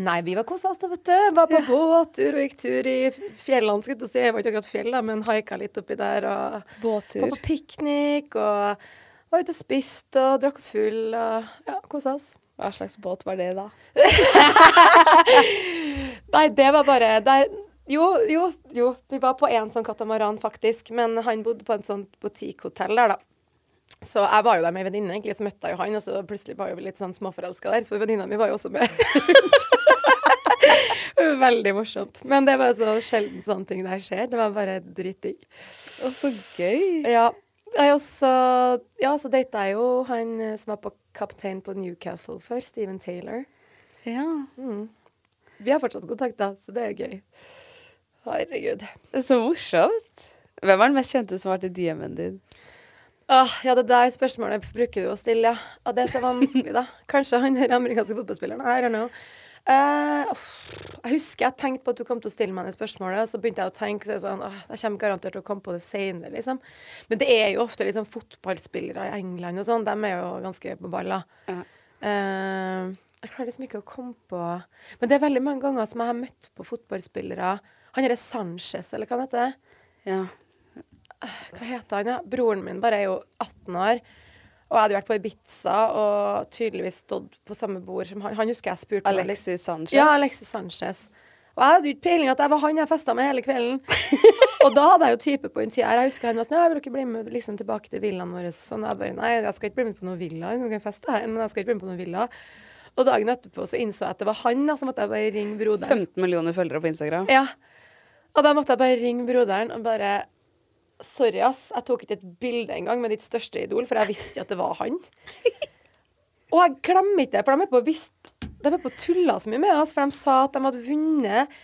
Nei, vi var kosa oss, vet du. Var på båttur og gikk tur i fjellene, skulle si. Jeg var ikke akkurat fjell, da, men haika litt oppi der. Og var Båttur. på piknik og var ute og spiste og drakk oss full og ja, kosa oss. Hva slags båt var det, da? Nei, det var bare der Jo, jo, jo. Vi var på en sånn katamaran, faktisk. Men han bodde på en sånn butikkhotell der, da. Så jeg var jo der med ei venninne, egentlig, så møtte jeg jo han, og så plutselig var vi litt sånn småforelska der. Så venninna mi var jo også med. Veldig morsomt. Men det var så sjelden sånne ting der skjer. Det var bare dritdigg. Å, så gøy. Ja. Jeg også, ja, så data jeg jo han eh, som var på kaptein på Newcastle før, Steven Taylor. Ja. Mm. Vi har fortsatt kontakt, da, så det er gøy. Herregud. Så morsomt. Hvem er den mest kjente som har vært i DM-en din? Ah, ja, det der spørsmålet bruker du å stille, ja. Og det er så vanskelig, da. Kanskje han der amerikanske fotballspilleren. I don't know. Uh, jeg husker jeg tenkte på at du kom til å stille meg det spørsmålet, og så begynte jeg å tenke så sånn, uh, jeg kommer garantert til å komme på det senere, liksom. Men det er jo ofte liksom fotballspillere i England og sånn, de er jo ganske på baller. Ja. Uh, jeg klarer liksom ikke å komme på Men det er veldig mange ganger som jeg har møtt på fotballspillere. Han derre Sanchez, eller hva han heter. Ja. Hva heter han, ja? Broren min bare er jo 18 år. Og jeg hadde vært på Ibiza og tydeligvis stått på samme bord som han. Han husker jeg spurte Alexis Sanchez. Ja, Alexis Sanchez. Og jeg hadde jo ikke peiling at jeg var han jeg festa med hele kvelden. og da hadde jeg jo type på en tid her. Jeg husker han var sånn Ja, jeg vil ikke bli med liksom, tilbake til villaen vår? Sånn, jeg bare Nei, jeg skal ikke bli med på noen villa. Vi kan feste her, men jeg skal ikke bli med på noen villa. Og dagen etterpå så innså jeg at det var han, så måtte jeg bare ringe broderen. 15 millioner følgere på Instagram. Ja. Og da måtte jeg bare ringe broderen og bare Sorry, ass. Jeg tok ikke et bilde engang med ditt største idol, for jeg visste jo at det var han. Og jeg glemmer ikke det, for de er på, visst, de er på tulla så mye med oss, for de sa at de hadde vunnet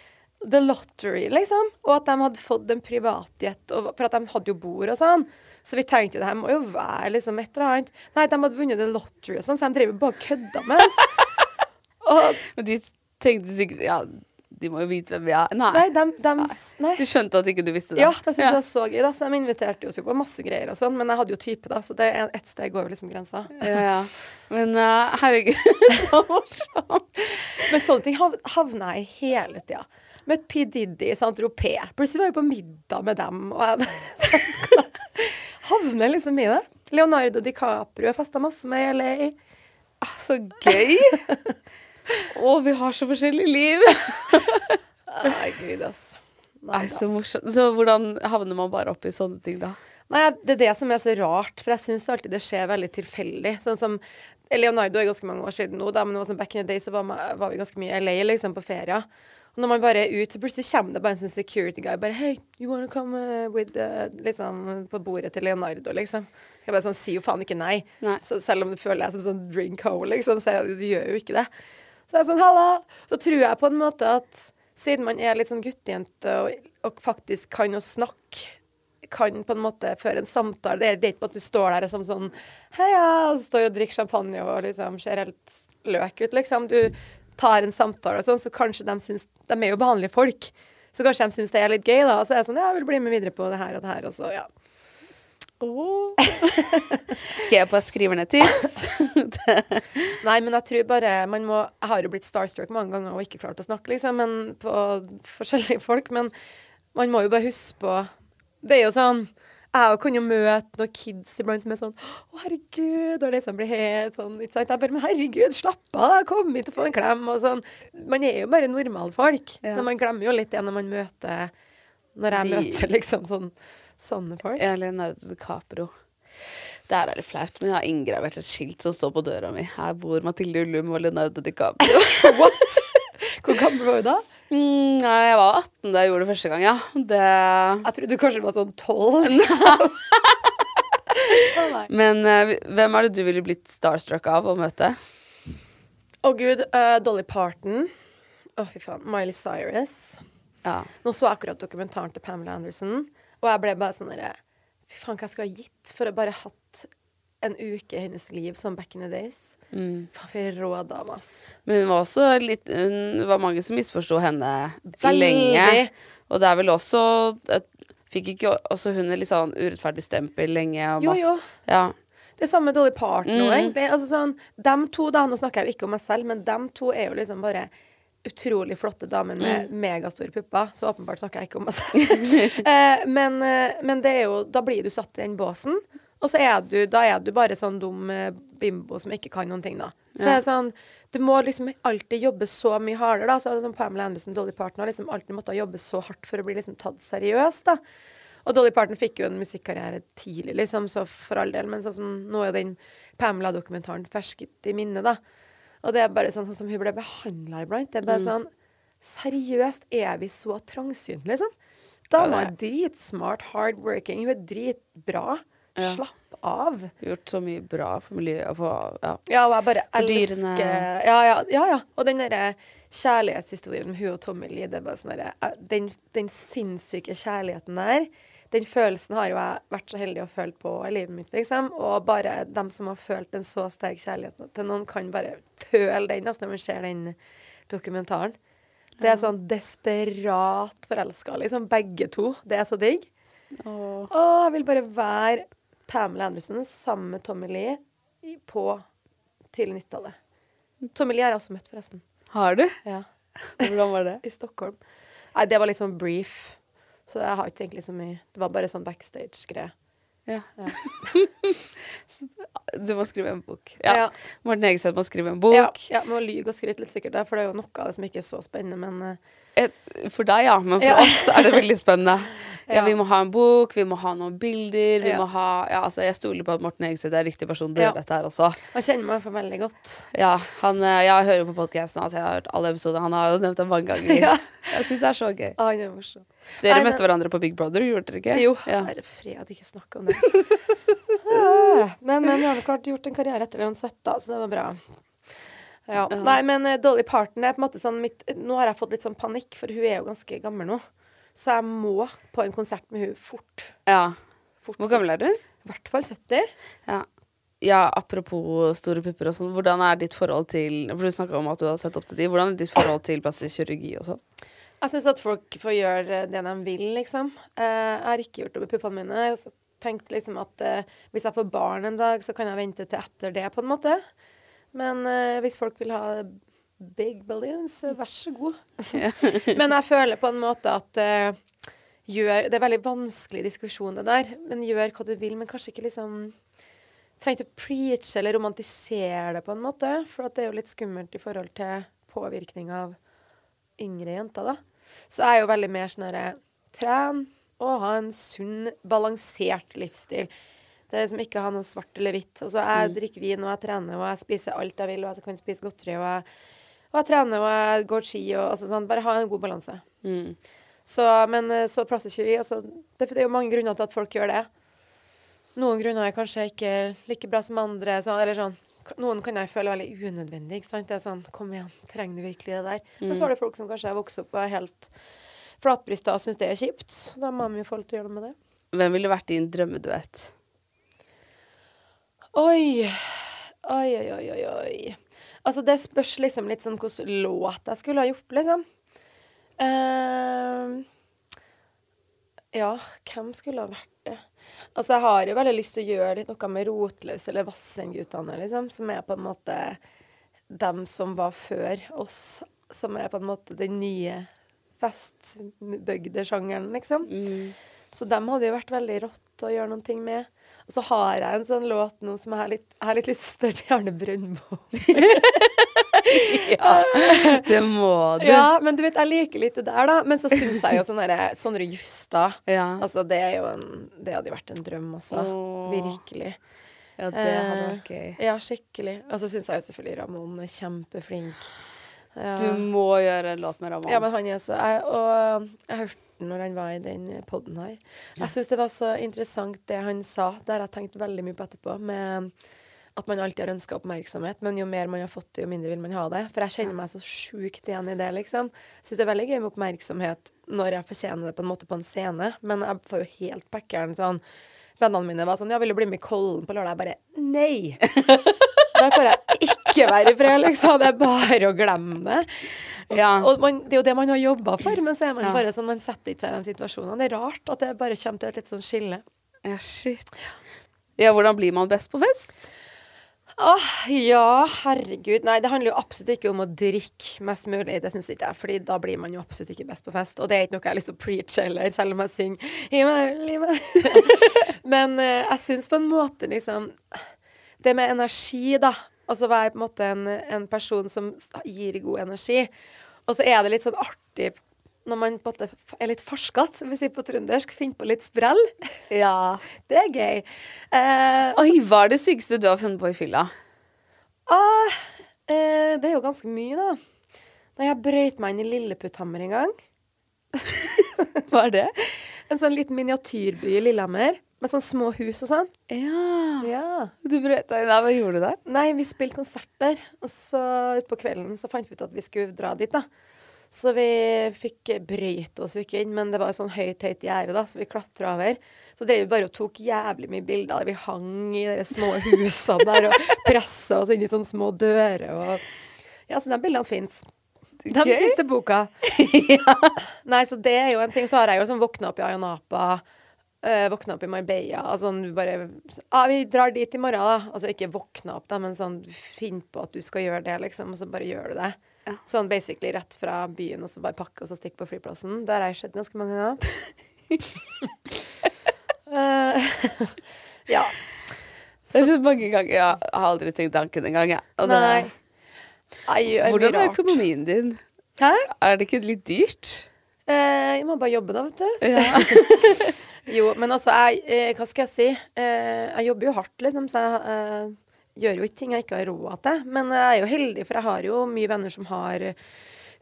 the lottery, liksom. Og at de hadde fått en privatjet, for at de hadde jo bord og sånn. Så vi tenkte jo det her må jo være liksom et eller annet. Nei, de hadde vunnet the lottery og sånn, så de driver bare og kødda med oss. Og Men de tenkte sikkert Ja, de må jo vite hvem vi er. Nei. nei, dem, dem, nei. De skjønte at ikke du visste det. Ja, det syns jeg var så gøy. da, så De inviterte oss jo på masse greier og sånn, men jeg hadde jo type, da, så det er ett steg over liksom grensa. Ja, ja. Men uh, herregud, så morsomt. Men sånne ting hav- havna jeg i hele tida. Møtt P. Diddy i Saint-Tropez. Plutselig var jeg på middag med dem. Og jeg havner liksom i det. Leonardo DiCaprio festa masse med i LA. Ah, Så gøy. Å, vi har så forskjellige liv. Nei, gud, ass. Nei, Nei, så morsomt. Så hvordan havner man bare opp i sånne ting, da? Nei, det er det som er så rart, for jeg syns alltid det skjer veldig tilfeldig. Sånn som Leonardo er ganske mange år siden nå, da, men sånn back in the day så var, var vi ganske mye i LA liksom, på ferie. Og når man bare er ute, så plutselig kommer det bare en sånn security guy bare Hey, you wanna come uh, with uh, Liksom på bordet til Leonardo, liksom. Jeg bare sånn, sier jo faen ikke nei. Nei. Så selv om du føler deg som sånn drink hole, liksom, så er, du gjør jo ikke det. Så jeg er sånn, halla! Så tror jeg på en måte at siden man er litt sånn guttejente og, og faktisk kan å snakke kan på en måte føre en samtale. Det er, det ikke bare at du står der som sånn Heia, og står og drikker champagne og liksom ser helt løk ut, liksom. Du tar en samtale og sånn, så kanskje de syns De er jo vanlige folk. Så kanskje de syns det er litt gøy, da. Og så er jeg sånn Ja, jeg vil bli med videre på det her og det her, og så ja. Skal jeg bare skriver ned tips? Nei, men jeg tror bare man må Jeg har jo blitt starstruck mange ganger og ikke klart å snakke, liksom, men på forskjellige folk. Men man må jo bare huske på Det er jo sånn Jeg kan jo møte noen kids iblant som er sånn Å, herregud, og liksom blir helt sånn ikke sant? Jeg bare Men herregud, slapp av, kom hit og få en klem, og sånn. Man er jo bare normalfolk. Ja. Men man glemmer jo litt det når man møter Når jeg De- møter liksom sånn sånne folk. Ja, Leonardo DiCaprio. Det er litt flaut, men jeg har inngravert et skilt som står på døra mi. Her bor Mathilde Ullum og Leonardo DiCaprio. What? Hvor gammel var du da? Mm, nei, jeg var 18 da jeg gjorde det første gang, ja. Det Jeg trodde du kanskje var sånn tolv. liksom. Å. Men uh, hvem er det du ville blitt starstruck av å møte? Å gud, uh, Dolly Parton. Å, fy faen. Miley Cyrus. Ja. Nå så jeg akkurat dokumentaren til Pamela Anderson, og jeg ble bare sånn derre Fy faen, hva jeg skulle ha gitt for å bare hatt en uke i hennes liv som back in the days. Mm. Faen, for ei rå dame, ass. Men hun var også litt hun, var mange som misforsto henne Veldig. lenge. Og det er vel også Fikk ikke også hun et litt sånn urettferdig stempel lenge Jo, at jo. Ja. Det er samme Dolly Parton nå, Mm. egentlig. Altså sånn, dem to, da, nå snakker jeg jo ikke om meg selv, men dem to er jo liksom bare utrolig flotte damer med megastore pupper. Så åpenbart snakker jeg ikke om meg selv. eh, men, eh, men det er jo Da blir du satt i den båsen. Og så er du, da er du bare sånn dum eh, bimbo som ikke kan noen ting, da. Så Ja. det er sånn, Du må liksom alltid jobbe så mye hardere, da. Så er det sånn Pamela Anderson, Dolly Parton har liksom alltid måttet jobbe så hardt for å bli liksom tatt seriøst, da. Og Dolly Parton fikk jo en musikkarriere tidlig, liksom, så for all del. Men sånn som nå er den Pamela-dokumentaren fersket i minne, da. Og det er bare sånn, sånn som hun ble behandla iblant. Det er Mm. bare sånn Seriøst, er vi så trangsynte, liksom? Dama er dritsmart, hardworking, hun er dritbra. Ja. Slapp av. Gjort så mye bra for miljøet og for Ja. Ja, og jeg bare elsker dyrene. ja, ja, ja, ja. Og den derre kjærlighetshistorien med hun og Tommy Lee, det er bare sånn derre eh, den, den sinnssyke kjærligheten der, den følelsen har jo jeg vært så heldig å føle på i livet mitt, liksom. Og bare dem som har følt en så sterk kjærlighet til noen, kan bare føle den altså, når man ser den dokumentaren. Det er sånn desperat forelska, liksom. Begge to. Det er så digg. Åh. Jeg vil bare være Pamela Anderson sammen med Tommy Lee på tidlig 90-tallet. Tommy Lee har jeg også møtt, forresten. Har du? Ja. Hvordan var det? I Stockholm. Nei, det var sånn brief. Så jeg har ikke egentlig så mye Det var bare sånn backstage-greie. Ja. Ja. Du må skrive en bok. Ja. Ja. Morten Hegeseth må skrive en bok. Ja, ja, må lyge og skryte litt sikkert, for det er jo noe av det som ikke er så spennende, men eh, for deg, ja. Men for oss er det veldig spennende. Ja. Vi må ha en bok, vi må ha noen bilder. Vi må ha, ja, altså Jeg stoler på at Morten Hegeseth er riktig person til å gjøre dette her også. han kjenner meg for veldig godt. Ja, han, eh, Jeg hører på podkasten hans, jeg har hørt alle episoder. Han har jo nevnt det mange ganger. Ja. Jeg syns det er så gøy. Ah, han er morsom. Dere Nei, men- møtte hverandre på Big Brother, gjorde dere ikke? Jo, Ja. herre fred, ikke snakk om det. Men, men har jo klart gjort en karriere etter det uansett, da, så det var bra. Ja. Ja. Nei, men eh, Dolly Parton er på en måte sånn mitt Nå har jeg fått litt sånn panikk, for hun er jo ganske gammel nå. Så jeg må på en konsert med hun fort. ja. fort Hvor gammel er du? I hvert fall 70. Ja. ja, apropos store pupper og sånn. Hvordan er ditt forhold til For du snakka om at du hadde sett opp til de. Hvordan er ditt forhold til plastisk kirurgi og sånn? Jeg syns at folk får gjøre det de vil, liksom. Eh, jeg har ikke gjort det med puppene mine. Jeg har tenkt liksom at eh, hvis jeg får barn en dag, så kan jeg vente til etter det, på en måte. Men eh, hvis folk vil ha big balloons, så vær så god. Men jeg føler på en måte at gjør Det er veldig vanskelig diskusjon, det der. Men gjør hva du vil, men kanskje ikke liksom Trenger ikke å preache eller romantisere det, på en måte. For at det er jo litt skummelt i forhold til påvirkning av yngre jenter, da. Så jeg er jo veldig mer sånn herre Tren og ha en sunn, balansert livsstil. Det er liksom ikke ha noe svart eller hvitt. Altså, jeg drikker vin, og jeg trener, og jeg spiser alt jeg vil, og jeg kan spise godteri, og jeg, og jeg trener, og jeg går ski, og altså sånn. Bare ha en god balanse. Mm. Så, men eh, så plastisk kirurgi altså, det, det er jo mange grunner til at folk gjør det. Noen grunner er kanskje ikke like bra som andre. Så, eller sånn, noen kan jeg føle veldig unødvendig. Ikke sant? Det er sånn, Kom igjen, trenger du virkelig det der? Men så er det folk som kanskje har vokst opp og er helt flatbrysta og syns det er kjipt. Da må vi jo få lov til å gjøre noe med det. Hvem ville vært din drømmeduett? Oi. Oi, oi, oi, oi, oi. Altså, det spørs liksom litt sånn hvilken låt jeg skulle ha gjort, liksom. Uh, ja, hvem skulle ha vært det? Altså, jeg har jo veldig lyst til å gjøre litt noe med Rotløs eller Vassendgutane, liksom. Som er på en måte dem som var før oss. Som er på en måte den nye festbygdesjangeren, liksom. Så dem hadde jo vært veldig rått å gjøre noen ting med. Og så har jeg en sånn låt nå som jeg har litt, jeg har litt lyst til å spørre Bjarne Brøndbo Ja, det må du. Ja, men du vet, jeg liker litt det der, da. Men så syns jeg jo sånn sånne juss, da. Ja. Altså, det er jo en Det hadde vært en drøm også. Åh. Virkelig. Ja, det hadde Eh, vært gøy. Ja, skikkelig. Og så syns jeg jo selvfølgelig Ramón er kjempeflink. Ja. Du må gjøre en låt med Ramón. Ja, men han er så jeg, Og jeg hørte den når han var i den poden her. Jeg syns det var så interessant det han sa. Det har jeg tenkt veldig mye på etterpå. Med at man alltid har ønska oppmerksomhet, men jo mer man har fått det, jo mindre vil man ha det. For jeg kjenner meg så sjukt igjen i det, liksom. Syns det er veldig gøy med oppmerksomhet når jeg fortjener det på en måte på en scene, men jeg får jo helt packeren sånn Vennene mine var sånn Ja, vil du bli med i Kollen på lørdag? Jeg bare Nei! Der får jeg ikke være i fred, liksom. Det er bare å glemme det. Ja. Og man, det er jo det man har jobba for, men så er man Ja. bare sånn, man setter ikke seg i de situasjonene. Det er rart at det bare kommer til et litt sånn skille. ja, shit. Ja, hvordan blir man best på fest? Åh, ja, herregud. Nei, det handler jo absolutt ikke om å drikke mest mulig. Det syns ikke jeg, Fordi da blir man jo absolutt ikke best på fest. Og det er ikke noe jeg har lyst til å preache heller, selv om jeg synger. Men eh, jeg syns på en måte liksom Det med energi, da. Altså være på en måte en, en person som gir god energi. Og så er det litt sånn artig når man på en måte er litt farskete, vi sier på trøndersk. Finner på litt sprell. Ja. Det er gøy. Eh, Oi, hva er det sykeste du har funnet på i fylla? Ah, eh, det er jo ganske mye, da. Da jeg brøyt meg inn i Lilleputthammer en gang. Hva er det? En sånn liten miniatyrby i Lillehammer. Med sånne små hus og sånn. Ja. Ja. Du brøt deg der. Hva gjorde du der? Nei, vi spilte konsert der. Og så utpå kvelden så fant vi ut at vi skulle dra dit, da. Så vi fikk brøyt oss ikke inn, men det var et sånn høyt, høyt gjerde, da, så vi klatra over. Så drev vi bare og tok jævlig mye bilder. Vi hang i de små husene der og pressa oss inn i sånne små dører og Ja, så de bildene fins. De Gøy. fins til boka. Nei, så det er jo en ting. Så har jeg jo sånn våkna opp i Ayanapa. Uh, våkna opp i Marbella. Altså bare ah, 'Vi drar dit i morgen', da. Altså ikke våkna opp, da, men sånn finn på at du skal gjøre det, liksom. Og så bare gjør du det. Ja. Sånn basically rett fra byen, og så bare pakke og så stikke på flyplassen. Der har jeg sett ganske mange ganger. uh, ja. Det er så mange ganger. Jeg har aldri tenkt tanken engang, jeg. Det- Nei. Jeg gjør Hvordan er økonomien din? Hæ? Er det ikke litt dyrt? Eh, jeg må bare jobbe, da, vet du. Ja. Jo, men altså, jeg, eh, hva skal jeg si? Eh, jeg jobber jo hardt, liksom, så jeg eh, gjør jo ikke ting jeg ikke har råd til. Men jeg er jo heldig, for jeg har jo mye venner som har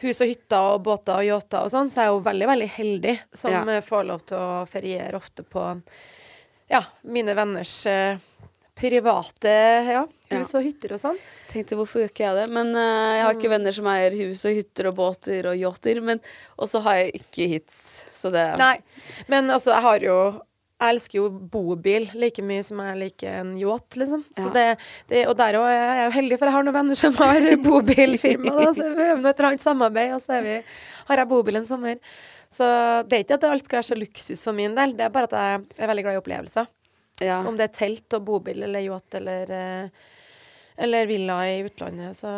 hus og hytter og båter og yachter og sånn, så jeg er jo veldig, veldig heldig som Ja. eh, får lov til å feriere ofte på ja, mine venners eh, private ja, hus og hytter og sånn. Tenkte hvorfor gjør ikke jeg det? Men uh, jeg har ikke venner som eier hus og hytter og båter og yachter. Men og så har jeg ikke hits, så det Nei, men altså, jeg har jo jeg elsker jo bobil like mye som jeg liker en yacht, liksom. Så Ja. det, det, og der òg er jeg jo heldig, for jeg har noen venner som har bobilfirma. Da, så vi øver et eller annet samarbeid, og så er vi, har jeg bobil en sommer. Så det er ikke at det alt skal være så luksus for min del, det er bare at jeg er veldig glad i opplevelser. ja. Om det er telt og bobil eller yacht eller, eh, eller villa i utlandet, så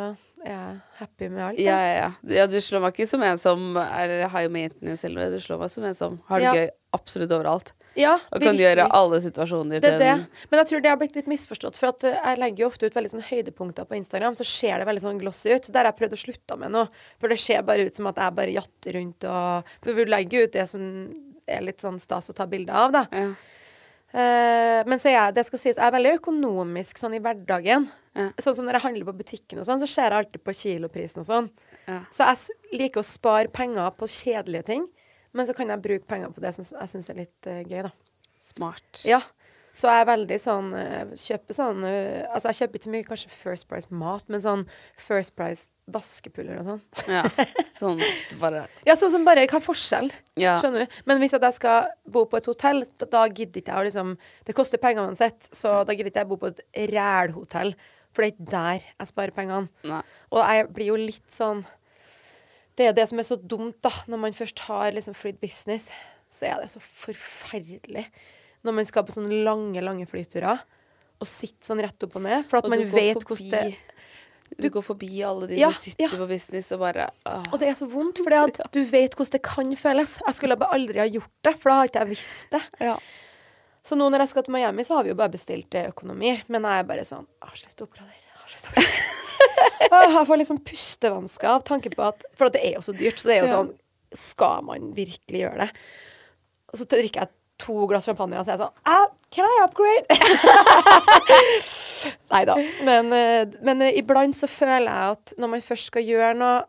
er jeg happy med alt. Ja, ja, ja. du slår meg ikke som en som er high maintenance eller. Du slår meg som en som har det gøy absolutt overalt. Ja, Og kan virkelig. gjøre alle situasjoner er til det. en Men jeg tror det har blitt litt misforstått. For at uh, jeg legger jo ofte ut veldig sånn høydepunkter på Instagram, så ser det veldig sånn glossy ut. Der har jeg prøvd å slutte med nå. For det ser bare ut som at jeg bare jatter rundt og For vi legger ut det som er litt sånn stas å ta bilde av, da. ja. Uh, men så jeg, det skal sies, jeg er veldig økonomisk sånn i hverdagen. Ja. Sånn som når jeg handler på butikken og sånn, så ser jeg alltid på kiloprisen og sånn. Ja. Så jeg liker å spare penger på kjedelige ting. Men så kan jeg bruke penger på det som jeg syns er litt uh, gøy, da. Smart. Ja. Så jeg er veldig sånn eh, Kjøper sånn eh, Altså, jeg kjøper ikke så mye kanskje First Price mat, men sånn First Price vaskepuller og sånn. Ja. Sånn bare Ja, sånn som bare har forskjell? Ja. Skjønner du? Men hvis jeg skal bo på et hotell, da, da gidder ikke jeg å liksom Det koster penger uansett, så da gidder ikke jeg bo på et rælhotell. For det er ikke der jeg sparer pengene. Nei. Og jeg blir jo litt sånn Det er det som er så dumt, da. Når man først har liksom flydd business, så er det så forferdelig. Når man skal på sånne lange, lange flyturer og sitter sånn rett opp og ned. For at man vet hvordan det Du går forbi alle de Ja, som sitter ja. på business og bare åh. Og det er så vondt, for du vet hvordan det kan føles. Jeg skulle bare aldri ha gjort det, for da har ikke jeg visst det. Ja. Så nå når jeg skal til Miami, så har vi jo bare bestilt eh, økonomi. Men jeg er bare sånn Jeg har så lyst til å operere. Jeg får liksom pustevansker av tanke på at For det er jo så dyrt. Så det er jo sånn Skal man virkelig gjøre det? Og så drikker jeg to glass champagne, og så er jeg sånn ah, Can I upgrade? Nei da. Men, eh, men eh, iblant så føler jeg at når man først skal gjøre noe,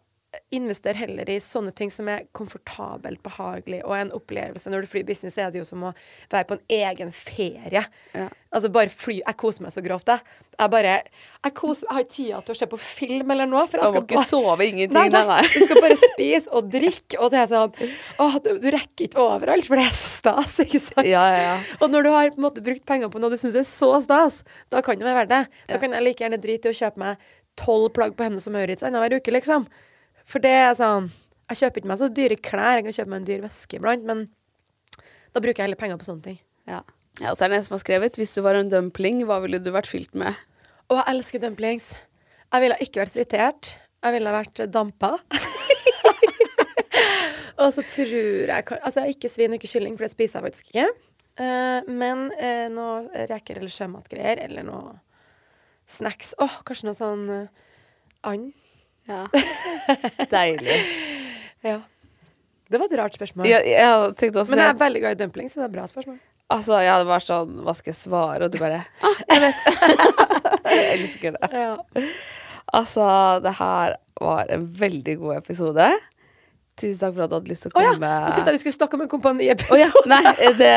invester heller i sånne ting som er komfortabelt, behagelig og en opplevelse. Når du flyr business, er det jo som å være på en egen ferie. Ja. Altså bare fly Jeg koser meg så grovt, jeg. Jeg bare Jeg, koser, jeg har ikke tid til å se på film eller noe. For Du må skal ikke bare sove, ingenting. Nei, Nei, nei, du skal bare spise og drikke, og det er sånn Å, du, du rekker ikke overalt, for det er så stas, ikke sant? Ja, ja, ja. Og når du har på en måte brukt penger på noe du syns er så stas, da kan det være verdt det. Da kan jeg like gjerne drite i å kjøpe meg tolv plagg på Hennes og Maurits annenhver uke, liksom. For det er sånn Jeg kjøper ikke meg så dyre klær, jeg kan kjøpe meg en dyr veske iblant, men da bruker jeg heller penger på sånne ting. Ja. ja, og så er det en som har skrevet Hvis du var en dumpling, hva ville du vært fylt med? Å, jeg elsker dumplings. Jeg ville ikke vært fritert. Jeg ville vært dampa. og så tror jeg Altså, ikke svin og ikke kylling, for det spiser jeg faktisk ikke. Uh, men uh, noe reker eller sjømatgreier, eller noe snacks. Åh, kanskje noe sånn uh, and. Ja. Deilig. Ja. Det var et rart spørsmål. Ja, jeg tenkte også men jeg det. er veldig glad i dumpling, så det er et bra spørsmål. Altså, ja, det var sånn Hva skal jeg svare? Og du bare ah, jeg vet. jeg elsker det. Ja. Altså, det her var en veldig god episode. Tusen takk for at du hadde lyst til å Å ja! Jeg trodde vi skulle snakke om en kompaniepisode. Oh, ja. Nei, det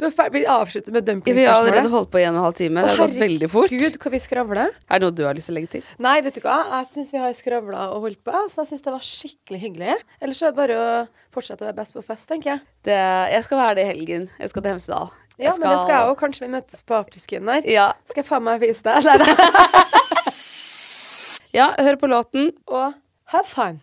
Vi avslutter med Vi har allerede holdt på i en og en halv time. Det har gått veldig fort. Gud, hva vi skravler. Er det noe du har lyst til å legge til? Nei, vet du hva. Jeg syns vi har skravla og holdt på, så jeg syns det var skikkelig hyggelig. Ellers er det bare å fortsette å være best på fest, tenker jeg. Det, jeg skal være det i helgen. Jeg skal til Hemsedal. Ja, men det skal jeg òg. Kanskje vi møtes på afterskin der. Ja. Skal jeg faen meg vise deg. Nei, nei. ja, hør på låten. Og have fun.